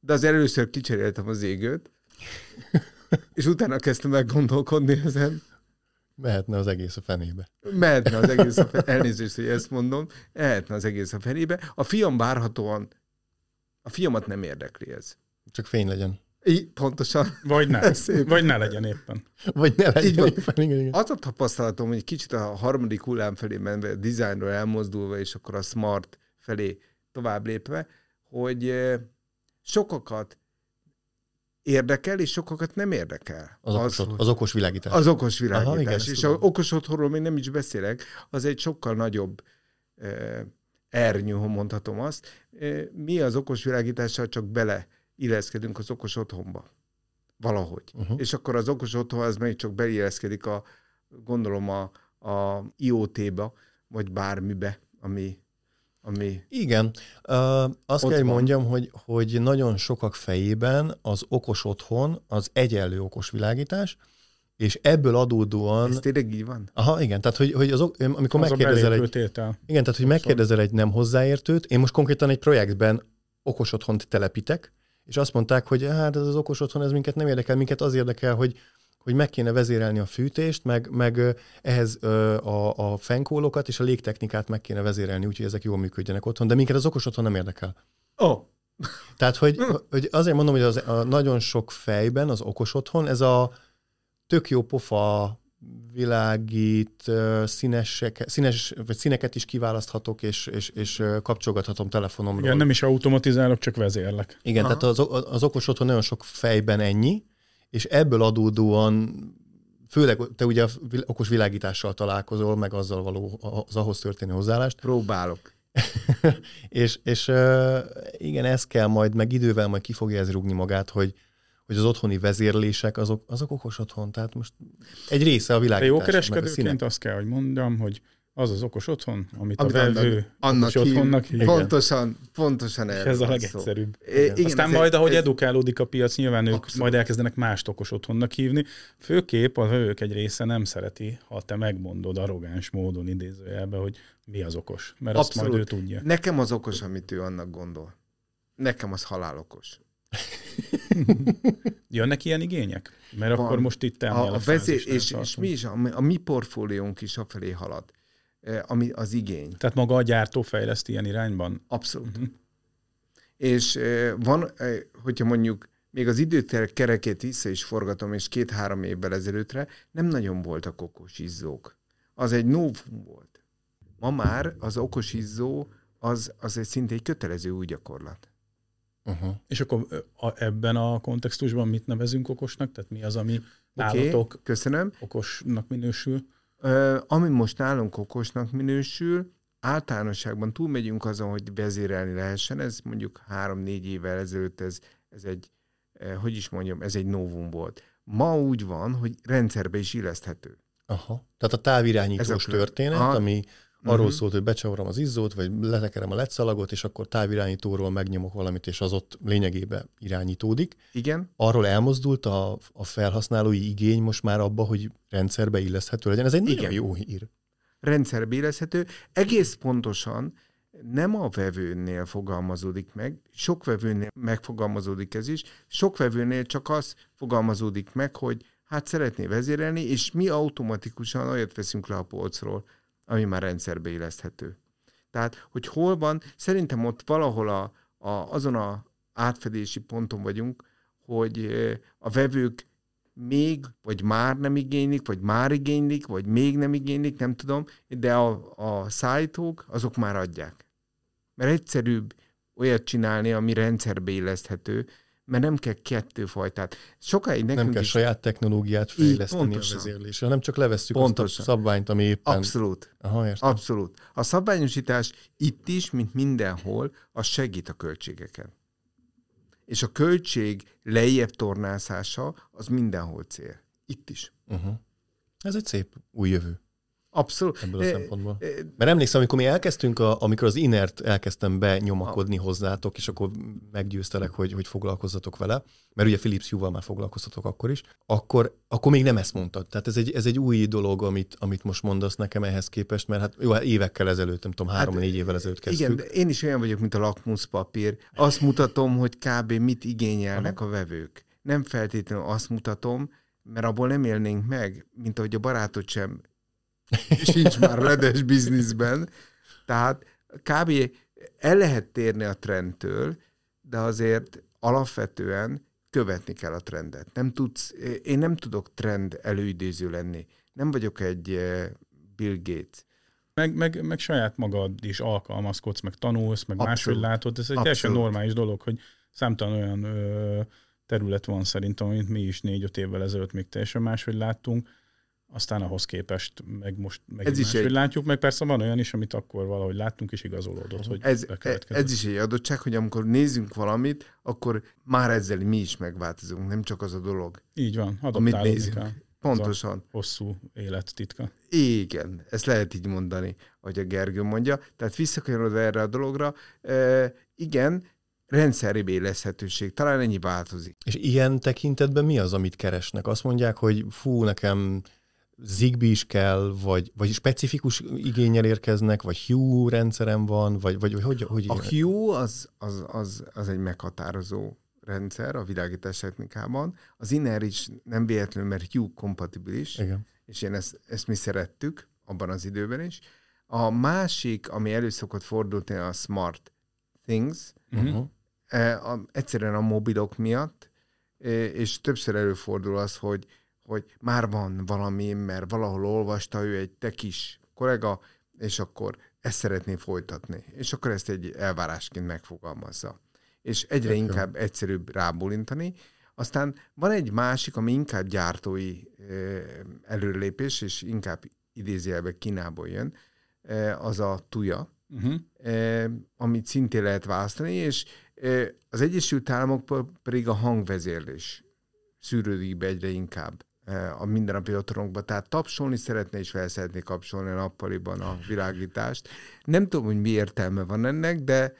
De az először kicseréltem az égőt, és utána kezdtem meg gondolkodni ezen, Mehetne az egész a fenébe. Mehetne az egész a fenébe. Elnézést, hogy ezt mondom. Mehetne az egész a fenébe. A fiam várhatóan, a fiamat nem érdekli ez. Csak fény legyen. Így, pontosan. Vagy ne. Vagy ne legyen éppen. Vagy ne legyen Így éppen. Igen, igen. Az a tapasztalatom, hogy kicsit a harmadik hullám felé menve, a dizájnról elmozdulva, és akkor a smart felé tovább lépve, hogy eh, sokakat érdekel, és sokakat nem érdekel. Az, az, okos, az okos világítás. Az okos világítás. Aha, igen, és az okos otthonról még nem is beszélek, az egy sokkal nagyobb eh, ernyő, ha mondhatom azt. Eh, mi az okos világítással csak bele illeszkedünk az okos otthonba. Valahogy. Uh-huh. És akkor az okos otthon az még csak beilleszkedik a, gondolom a, a IoT-ba, vagy bármibe, ami ami Igen. Uh, azt kell, hogy mondjam, hogy, hogy nagyon sokak fejében az okos otthon az egyenlő okos világítás, és ebből adódóan... Ez tényleg így van? Aha, igen, tehát hogy, hogy az, amikor az megkérdezel egy... Tétel. Igen, tehát hogy megkérdezel egy nem hozzáértőt, én most konkrétan egy projektben okos otthont telepítek, és azt mondták, hogy hát ez az okos otthon, ez minket nem érdekel, minket az érdekel, hogy hogy meg kéne vezérelni a fűtést, meg, meg ehhez a, a fenkólokat és a légtechnikát meg kéne vezérelni, úgyhogy ezek jól működjenek otthon, de minket az okos otthon nem érdekel. Oh. Tehát, hogy, hogy azért mondom, hogy az, a nagyon sok fejben az okos otthon, ez a tök jó pofa világít, színesek, színes, vagy színeket is kiválaszthatok, és, és, és kapcsolgathatom telefonomról. Igen, nem is automatizálok, csak vezérlek. Igen, Aha. tehát az, az okos otthon nagyon sok fejben ennyi, és ebből adódóan főleg te ugye a okos világítással találkozol, meg azzal való az ahhoz történő hozzáállást. Próbálok. és, és igen, ez kell majd, meg idővel majd ki fogja ez rúgni magát, hogy, hogy az otthoni vezérlések azok, azok okos otthon, tehát most egy része a világítás. Jó kereskedőként azt kell, hogy mondjam, hogy az az okos otthon, amit, amit a vevő annak okos hív, otthonnak hív. Pontosan, pontosan erről Ez a legegyszerűbb. Igen. Igen, Aztán majd, ahogy ez... edukálódik a piac, nyilván ők Abszolút. majd elkezdenek mást okos otthonnak hívni. Főképp a vevők egy része nem szereti, ha te megmondod arrogáns módon idézőjelbe, hogy mi az okos. Mert Abszolút. azt majd ő tudja. Nekem az okos, amit ő annak gondol. Nekem az halálokos. Jönnek ilyen igények? Mert Van. akkor most itt a, a vezér, és, és mi is, a, a mi portfóliónk is afelé halad. Eh, ami az igény. Tehát maga a gyártó fejleszt ilyen irányban? Abszolút. Uh-huh. És eh, van, eh, hogyha mondjuk még az időter kerekét vissza is forgatom, és két-három évvel ezelőttre nem nagyon voltak okos izzók. Az egy novum volt. Ma már az okos izzó az, az egy szinte egy kötelező új gyakorlat. Uh-huh. És akkor a, ebben a kontextusban mit nevezünk okosnak? Tehát mi az, ami Nálatok köszönöm. okosnak minősül? Ami most nálunk okosnak minősül, általánosságban túlmegyünk azon, hogy vezérelni lehessen. Ez mondjuk három-négy évvel ezelőtt ez, ez egy, hogy is mondjam, ez egy novum volt. Ma úgy van, hogy rendszerbe is illeszthető. Aha. Tehát a távirányítós Ez a- történet, Aha. ami arról Mhm. szólt, hogy becsavarom az izzót, vagy letekerem a letszalagot, és akkor távirányítóról megnyomok valamit, és az ott lényegében irányítódik. Igen, Arról elmozdult a, a felhasználói igény most már abba, hogy rendszerbe illeszthető legyen. Ez egy nagyon Igen. jó hír. rendszerbe illeszthető. Egész pontosan nem a vevőnél fogalmazódik meg, sok vevőnél megfogalmazódik ez is, sok vevőnél csak az fogalmazódik meg, hogy hát szeretné vezérelni, és mi automatikusan olyat veszünk le a polcról, ami már rendszerbe illeszthető. Tehát, hogy hol van, szerintem ott valahol a, a, azon a átfedési ponton vagyunk, hogy eh, a vevők még, vagy már nem igénylik, vagy már igénylik, vagy még nem igénylik, nem tudom, de a, a szállítók azok már adják. Mert egyszerűbb olyat csinálni, ami rendszerbe illeszthető, mert nem kell kettőfajtát. Sokáig nekünk Nem kell is... saját technológiát fejleszteni a pontosan. vezérlésre, hanem csak levesszük Pontosan. azt a szabványt, ami éppen... Abszolút. Aha, értem. Abszolút. A szabványosítás itt is, mint mindenhol, az segít a költségeken. És a költség lejjebb tornászása az mindenhol cél. Itt is. Uh-huh. Ez egy szép új jövő Abszolút. ebből a szempontból. Mert emlékszem, amikor mi elkezdtünk, a, amikor az inert elkezdtem benyomakodni hozzátok, és akkor meggyőztelek, hogy, hogy foglalkozzatok vele, mert ugye Philips Hue-val már foglalkoztatok akkor is, akkor, akkor még nem ezt mondtad. Tehát ez egy, ez egy új dolog, amit, amit most mondasz nekem ehhez képest, mert hát jó, hát évekkel ezelőtt, nem tudom, három-négy évvel ezelőtt kezdtük. Igen, én is olyan vagyok, mint a lakmuszpapír. Azt mutatom, hogy kb. mit igényelnek a vevők. Nem feltétlenül azt mutatom, mert abból nem élnénk meg, mint ahogy a barátod sem sincs már ledes bizniszben. Tehát kb. el lehet térni a trendtől, de azért alapvetően követni kell a trendet. Nem tudsz, én nem tudok trend előidéző lenni. Nem vagyok egy eh, Bill Gates. Meg, meg, meg saját magad is alkalmazkodsz, meg tanulsz, meg Abszolút. máshogy látod. Ez egy teljesen Abszolút. normális dolog, hogy számtalan olyan ö, terület van szerintem, amit mi is négy-öt évvel ezelőtt még teljesen máshogy láttunk, aztán ahhoz képest meg most meg Ez is egy- látjuk, meg persze van olyan is, amit akkor valahogy láttunk, és igazolódott, hogy Ez, ez is egy adottság, hogy amikor nézzünk valamit, akkor már ezzel mi is megváltozunk, nem csak az a dolog, Így van, amit nézünk. kell. Pontosan. Hosszú élet titka. Igen, ezt lehet így mondani, hogy a Gergő mondja. Tehát visszakanyarodva erre a dologra, e, igen, rendszeri bélezhetőség, talán ennyi változik. És ilyen tekintetben mi az, amit keresnek? Azt mondják, hogy fú, nekem Zigbee is kell, vagy, vagy specifikus igényel érkeznek, vagy Hue rendszerem van, vagy, vagy hogy, hogy A Hue az, az, az, az egy meghatározó rendszer a világítás technikában. Az Inner is nem véletlenül, mert Hue kompatibilis. Igen. és én ezt, ezt mi szerettük abban az időben is. A másik, ami elő szokott fordulni, a Smart Things, Uh-huh. e, a, egyszerűen a mobilok miatt, e, és többször előfordul az, hogy, hogy már van valami, mert valahol olvasta ő egy te kis kollega, és akkor ezt szeretné folytatni. És akkor ezt egy elvárásként megfogalmazza. És egyre Tök jó. inkább egyszerűbb rábólintani. Aztán van egy másik, ami inkább gyártói e, előrelépés, és inkább idézőjelben Kínából jön, az a tuja, Uh-huh. amit szintén lehet választani, és az Egyesült Államokban pedig a hangvezérlés szűrődik be egyre inkább a mindennapi otthonokba. Tehát tapsolni szeretne és fel szeretné kapcsolni a nappaliban a világítást. Nem tudom, hogy mi értelme van ennek, de,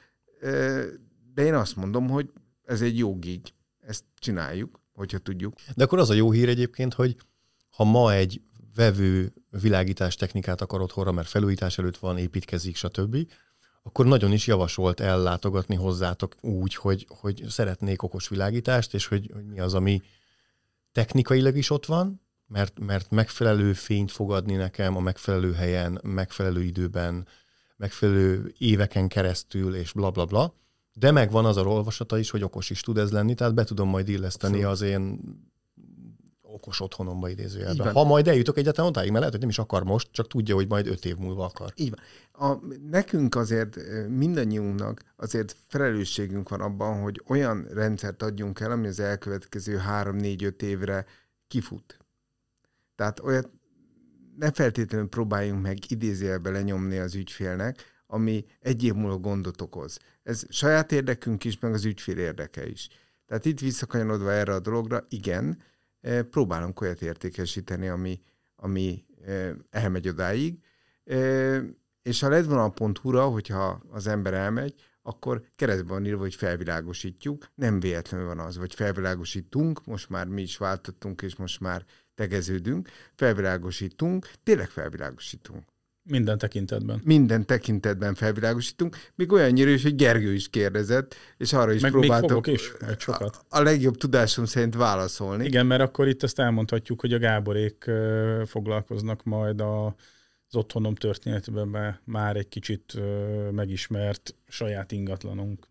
de én azt mondom, hogy ez egy jó gig. Ezt csináljuk, hogyha tudjuk. De akkor az a jó hír egyébként, hogy ha ma egy vevő világítás technikát akar otthonra, mert felújítás előtt van, építkezik, stb., akkor nagyon is javasolt ellátogatni hozzátok úgy, hogy, hogy szeretnék okos világítást, és hogy, hogy mi az, ami technikailag is ott van, mert, mert megfelelő fényt fog adni nekem a megfelelő helyen, megfelelő időben, megfelelő éveken keresztül, és bla bla bla. De megvan az a olvasata is, hogy okos is tud ez lenni, tehát be tudom majd illeszteni Abszolút. az én okos otthonomba idézőjelben. Ha majd eljutok egyáltalán odáig, mert lehet, hogy nem is akar most, csak tudja, hogy majd öt év múlva akar. Így van. A, nekünk azért, mindannyiunknak azért felelősségünk van abban, hogy olyan rendszert adjunk el, ami az elkövetkező három-négy-öt évre kifut. Tehát olyat ne feltétlenül próbáljunk meg idézélbe lenyomni az ügyfélnek, ami egy év múlva gondot okoz. Ez saját érdekünk is, meg az ügyfél érdeke is. Tehát itt visszakanyarodva erre a dologra, igen, próbálunk olyat értékesíteni, ami, ami eh, elmegy odáig, eh, és a ledvonal.hu-ra, hogyha az ember elmegy, akkor keresztben van írva, hogy felvilágosítjuk. Nem véletlenül van az, vagy felvilágosítunk, most már mi is váltottunk, és most már tegeződünk, felvilágosítunk, tényleg felvilágosítunk. Minden tekintetben. Minden tekintetben felvilágosítunk, még olyannyira is, hogy Gergő is kérdezett, és arra is Meg próbáltok még is, majd sokat. a, a legjobb tudásom szerint válaszolni. Igen, mert akkor itt ezt elmondhatjuk, hogy a Gáborék foglalkoznak majd a, az otthonom történetben már egy kicsit megismert saját ingatlanunk,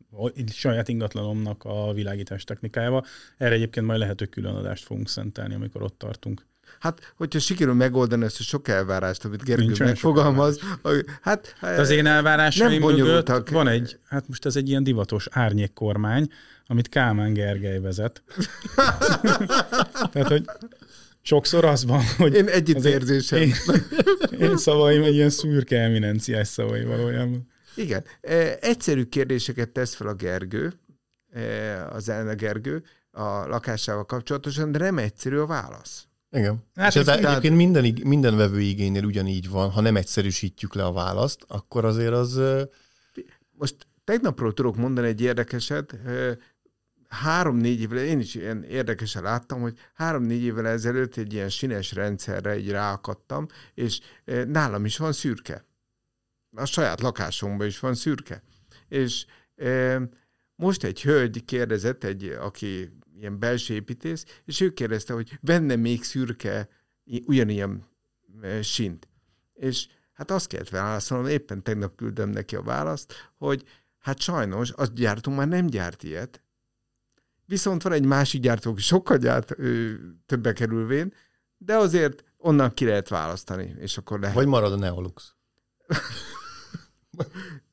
saját ingatlanomnak a világítás technikájával. Erre egyébként majd lehet, hogy külön adást fogunk szentelni, amikor ott tartunk. Hát, hogyha sikerül megoldani ezt a sok elvárást, amit Gergő Nincsen megfogalmaz, hát... De az én elvárásaim nem mögött bonyolultak. van egy, hát most ez egy ilyen divatos árnyékkormány, amit Kálmán Gergely vezet. Tehát, hogy sokszor az van, hogy... Én együttérzésem. Én, én szavaim egy ilyen szürke eminenciás szavai valójában. Igen. E, Egyszerű kérdéseket tesz fel a Gergő, e, az Elna Gergő, a lakásával kapcsolatosan, de nem egyszerű a válasz. Igen. Hát és ez ez- egyébként minden, minden vevő igénynél ugyanígy van, ha nem egyszerűsítjük le a választ, akkor azért az... Most tegnapról tudok mondani egy érdekeset, három-négy évvel, én is ilyen érdekesen láttam, hogy három-négy évvel ezelőtt egy ilyen sines rendszerre így ráakadtam, és nálam is van szürke. A saját lakásomban is van szürke. És most egy hölgy kérdezett, egy, aki ilyen belső építész, és ő kérdezte, hogy venne még szürke ugyanilyen ö, sint. És hát azt kellett válaszolnom, éppen tegnap küldöm neki a választ, hogy hát sajnos, az gyártó már nem gyárt ilyet, viszont van egy másik gyártó, aki sokkal gyárt, ö, többe kerülvén, de azért onnan ki lehet választani, és akkor lehet. Vagy marad a Neolux.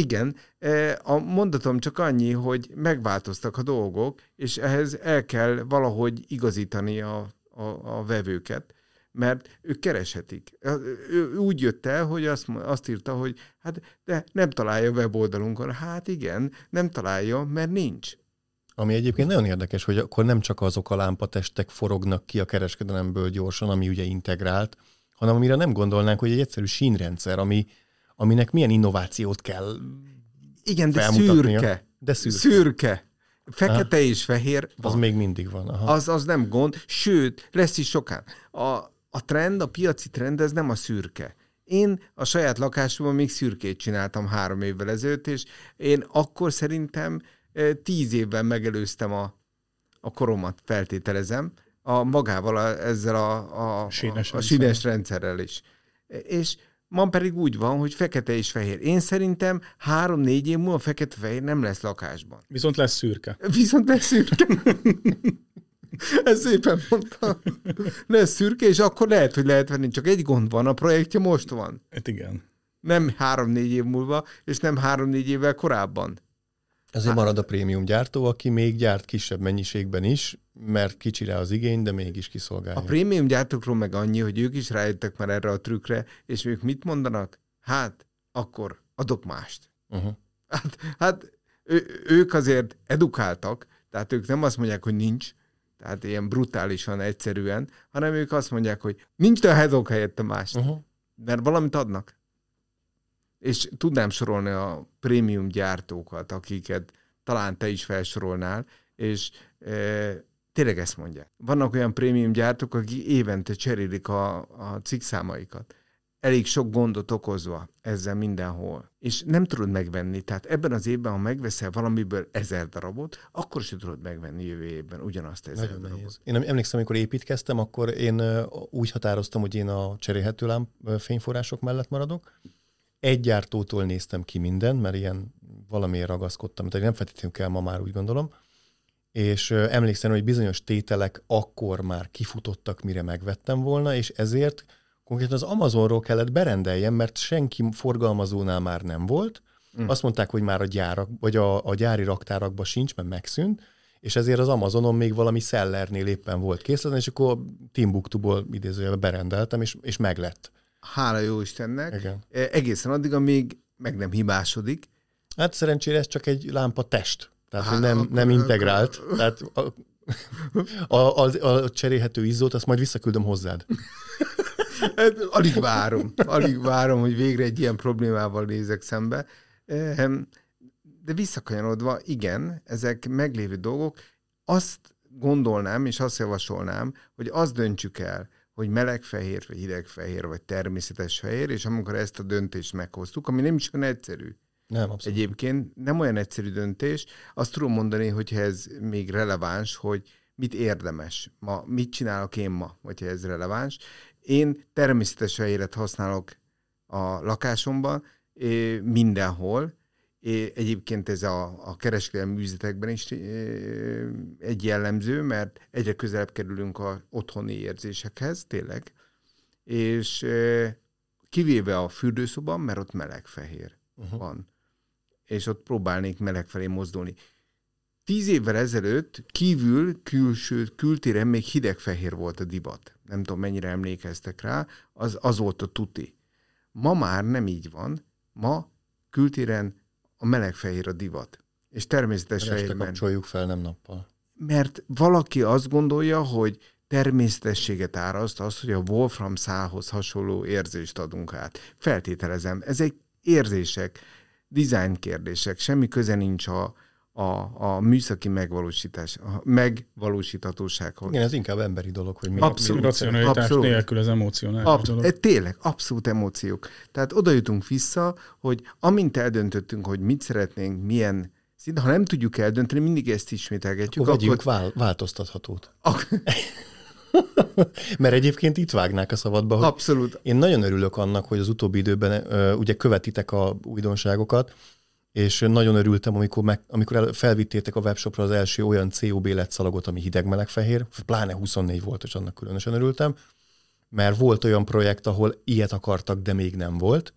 Igen, e, a mondatom csak annyi, hogy megváltoztak a dolgok, és ehhez el kell valahogy igazítani a, a, a vevőket, mert ők kereshetik. Ő úgy jött el, hogy azt, azt írta, hogy hát de nem találja a weboldalunkon. Hát igen, nem találja, mert nincs. Ami egyébként nagyon érdekes, hogy akkor nem csak azok a lámpatestek forognak ki a kereskedelemből gyorsan, ami ugye integrált, hanem amire nem gondolnánk, hogy egy egyszerű sínrendszer, ami, aminek milyen innovációt kell Igen, de szürke. De szürke. Szürke. Fekete és fehér Az van. még mindig van. Aha. az, az nem gond, sőt, lesz is sokan. A, a trend, a piaci trend, ez nem a szürke. Én a saját lakásomban még szürkét csináltam három évvel ezelőtt, és én akkor szerintem eh, tíz évvel megelőztem a, a koromat, feltételezem, a magával, a, ezzel a, a, Sínes a, a sínes rendszerrel is. És ma pedig úgy van, hogy fekete és fehér. Én szerintem három-négy év múlva fekete-fehér nem lesz lakásban. Viszont lesz szürke. Viszont lesz szürke. Ezt szépen mondtam. Lesz szürke, és akkor lehet, hogy lehet venni. Csak egy gond van, a projektje most van. Hát igen. Nem három-négy év múlva, és nem három-négy évvel korábban. Ezért marad a prémium gyártó, aki még gyárt kisebb mennyiségben is, mert kicsire az igény, de mégis kiszolgálja. A prémium gyártókról meg annyi, hogy ők is rájöttek már erre a trükkre, és ők mit mondanak? Hát, akkor adok mást. uh-huh. Hát, hát ő, ők azért edukáltak, tehát ők nem azt mondják, hogy nincs, tehát ilyen brutálisan, egyszerűen, hanem ők azt mondják, hogy nincs, de adok helyette mást. Uh-huh. mert valamit adnak. És tudnám sorolni a prémium gyártókat, akiket talán te is felsorolnál, és e, tényleg ezt mondják. Vannak olyan prémium gyártók, akik évente cserélik a, a cikkszámaikat. Elég sok gondot okozva ezzel mindenhol. És nem tudod megvenni. Tehát ebben az évben, ha megveszel valamiből ezer darabot, akkor sem tudod megvenni jövő évben ugyanazt ezer Nagyon darabot. nehéz. Én emlékszem, amikor építkeztem, akkor én úgy határoztam, hogy én a cserélhető lám fényforrások mellett maradok. Egy gyártótól néztem ki minden, mert ilyen valamiért ragaszkodtam, tehát nem feltétlenül kell ma már úgy gondolom. És emlékszem, hogy bizonyos tételek akkor már kifutottak, mire megvettem volna, és ezért konkrétan az Amazonról kellett berendeljem, mert senki forgalmazónál már nem volt. Mm. Azt mondták, hogy már a gyárak, vagy a, a gyári raktárakban sincs, mert megszűnt, és ezért az Amazonon még valami szellernél éppen volt készleten, és akkor Timbuktuból idézőjelben berendeltem, és, és meglett. Hála jó Istennek. Igen. E, Egészen addig, amíg meg nem hibásodik. Hát szerencsére ez csak egy lámpa test, tehát Hát, nem, nem integrált. Tehát a, a, a, a cserélhető izzót, azt majd visszaküldöm hozzád. Hát, Alig várom, alig várom, hogy végre egy ilyen problémával nézek szembe. Ehm, De visszakanyarodva, igen, ezek meglévő dolgok. Azt gondolnám, és azt javasolnám, hogy azt döntsük el, hogy melegfehér, vagy hidegfehér, vagy természetes fehér, és amikor ezt a döntést meghoztuk, ami nem is olyan egyszerű, Nem, abszolút. Egyébként nem olyan egyszerű döntés. Azt tudom mondani, hogyha ez még releváns, hogy mit érdemes ma, mit csinálok én ma, hogyha ez releváns. Én természetes fehéret használok a lakásomban, eh, mindenhol. Eh, Egyébként ez a, a kereskedelmi üzletekben is egy jellemző, mert egyre közelebb kerülünk a otthoni érzésekhez, tényleg. És kivéve a fürdőszoban, mert ott meleg fehér Uh-huh. van, és ott próbálnék meleg felé mozdulni. Tíz évvel ezelőtt kívül, külső, kültéren még hidegfehér volt a divat. Nem tudom, mennyire emlékeztek rá, az, az volt a tuti. Ma már nem így van. Ma kültéren a melegfehér a divat. És természetes Este fehérben. kapcsoljuk fel, nem nappal. Mert valaki azt gondolja, hogy természetességet áraszt az, hogy a Wolfram szálhoz hasonló érzést adunk át. Feltételezem, ezek érzések, design kérdések, semmi köze nincs a, a, a műszaki megvalósítás, a megvalósíthatósághoz. Igen, ez inkább emberi dolog, hogy mi, Abszolút. mi Racionalitás Abszolút. nélkül az emocionális Ab, dolog. e, tényleg, abszolút emóciók. Tehát oda jutunk vissza, hogy amint eldöntöttünk, hogy mit szeretnénk, milyen szint, ha nem tudjuk eldönteni, mindig ezt ismételgetjük, akkor vegyünk vál, változtathatót. ak- Mert egyébként itt vágnák a szabadba, hogy abszolút Én nagyon örülök annak, hogy az utóbbi időben ö, ugye követitek a újdonságokat, és nagyon örültem, amikor, meg, amikor el, felvittétek a webshopra az első olyan COB lett szalagot, ami hideg-meleg-fehér, pláne 24 volt, és annak különösen örültem, mert volt olyan projekt, ahol ilyet akartak, de még nem volt,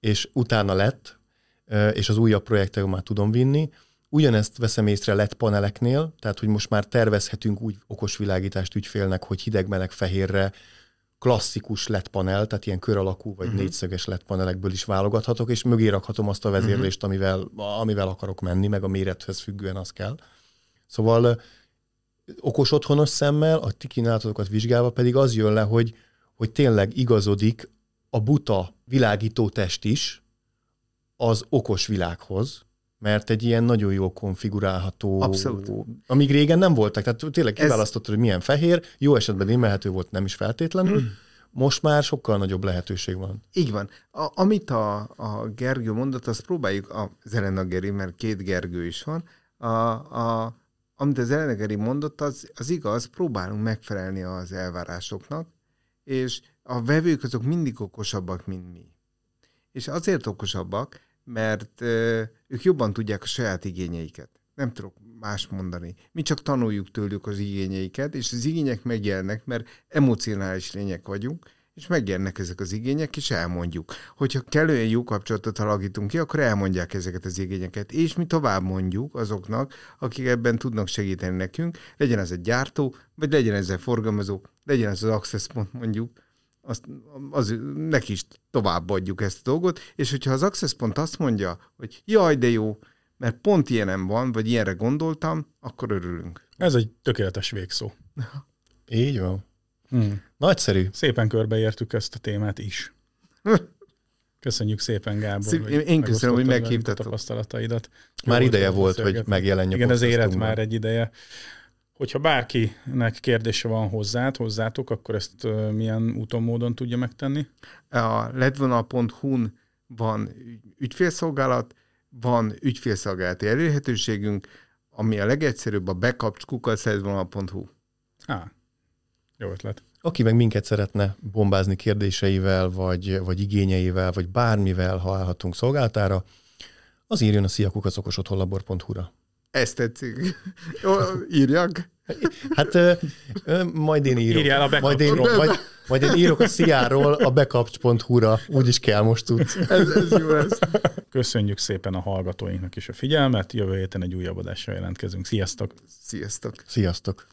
és utána lett, és az újabb projektekben már tudom vinni. Ugyanezt veszem észre lett paneleknél, tehát hogy most már tervezhetünk úgy okos világítást ügyfélnek, hogy hideg-meleg-fehérre klasszikus LED panel, tehát ilyen kör alakú vagy uh-huh. négyszöges LED panelekből is válogathatok, és mögé rakhatom azt a vezérlést, uh-huh. amivel, amivel akarok menni, meg a mérethez függően az kell. Szóval okos otthonos szemmel, a ti kínálatokat vizsgálva pedig az jön le, hogy, hogy tényleg igazodik a buta világító test is az okos világhoz, mert egy ilyen nagyon jól konfigurálható, Abszolút. amíg régen nem voltak, tehát tényleg Ez- kiválasztottad, hogy milyen fehér, jó esetben immelhető volt, nem is feltétlenül, most már sokkal nagyobb lehetőség van. Így van. A, amit a, a Gergő mondott, azt próbáljuk, a Zelena Geri, mert két Gergő is van, a, a, amit a Zelena Geri mondott, az, az igaz, próbálunk megfelelni az elvárásoknak, és a vevők azok mindig okosabbak, mint mi. És azért okosabbak, mert ők jobban tudják a saját igényeiket. Nem tudok más mondani. Mi csak tanuljuk tőlük az igényeiket, és az igények megjelennek, mert emocionális lények vagyunk, és megjelennek ezek az igények, és elmondjuk. Hogyha kellően jó kapcsolatot alakítunk ki, akkor elmondják ezeket az igényeket, és mi tovább mondjuk azoknak, akik ebben tudnak segíteni nekünk, legyen ez egy gyártó, vagy legyen ez egy forgalmazó, legyen ez az access pont mondjuk, azt, az, neki is továbbadjuk ezt a dolgot, és hogyha az access pont azt mondja, hogy jaj, de jó, mert pont ilyenem van, vagy ilyenre gondoltam, akkor örülünk. Ez egy tökéletes végszó. Így van. Hmm. Nagyszerű. Szépen körbeértük ezt a témát is. Köszönjük szépen, Gábor. Szép- hogy én- köszönöm, hogy meghívtatok. A tapasztalataidat. Már Jó ideje volt hogy beszélgetni. megjelenj a Igen, ez éret podcastunkban. már egy ideje. Hogyha bárkinek kérdése van hozzád, hozzátok, akkor ezt milyen úton, módon tudja megtenni? A ledvonal.hu-n van ügy- ügyfélszolgálat, van ügyfélszolgálati elérhetőségünk, ami a legegyszerűbb a bekapcskukacledvonal.hu. Á, jó ötlet. Aki meg minket szeretne bombázni kérdéseivel, vagy, vagy igényeivel, vagy bármivel, ha állhatunk szolgáltára, az írjon a sziakukacokosotthonlabor.hu-ra. Ezt tetszik. Jó, írjak. Hát ö, ö, majd én írok. Írjál a majd, én, majd, Vagy én írok a CIA-ról a bekapcs.hu-ra, úgyis kell most tudsz. Ez, ez jó lesz. Köszönjük szépen a hallgatóinknak is a figyelmet, jövő héten egy újabb adással jelentkezünk. Sziasztok! Sziasztok! Sziasztok!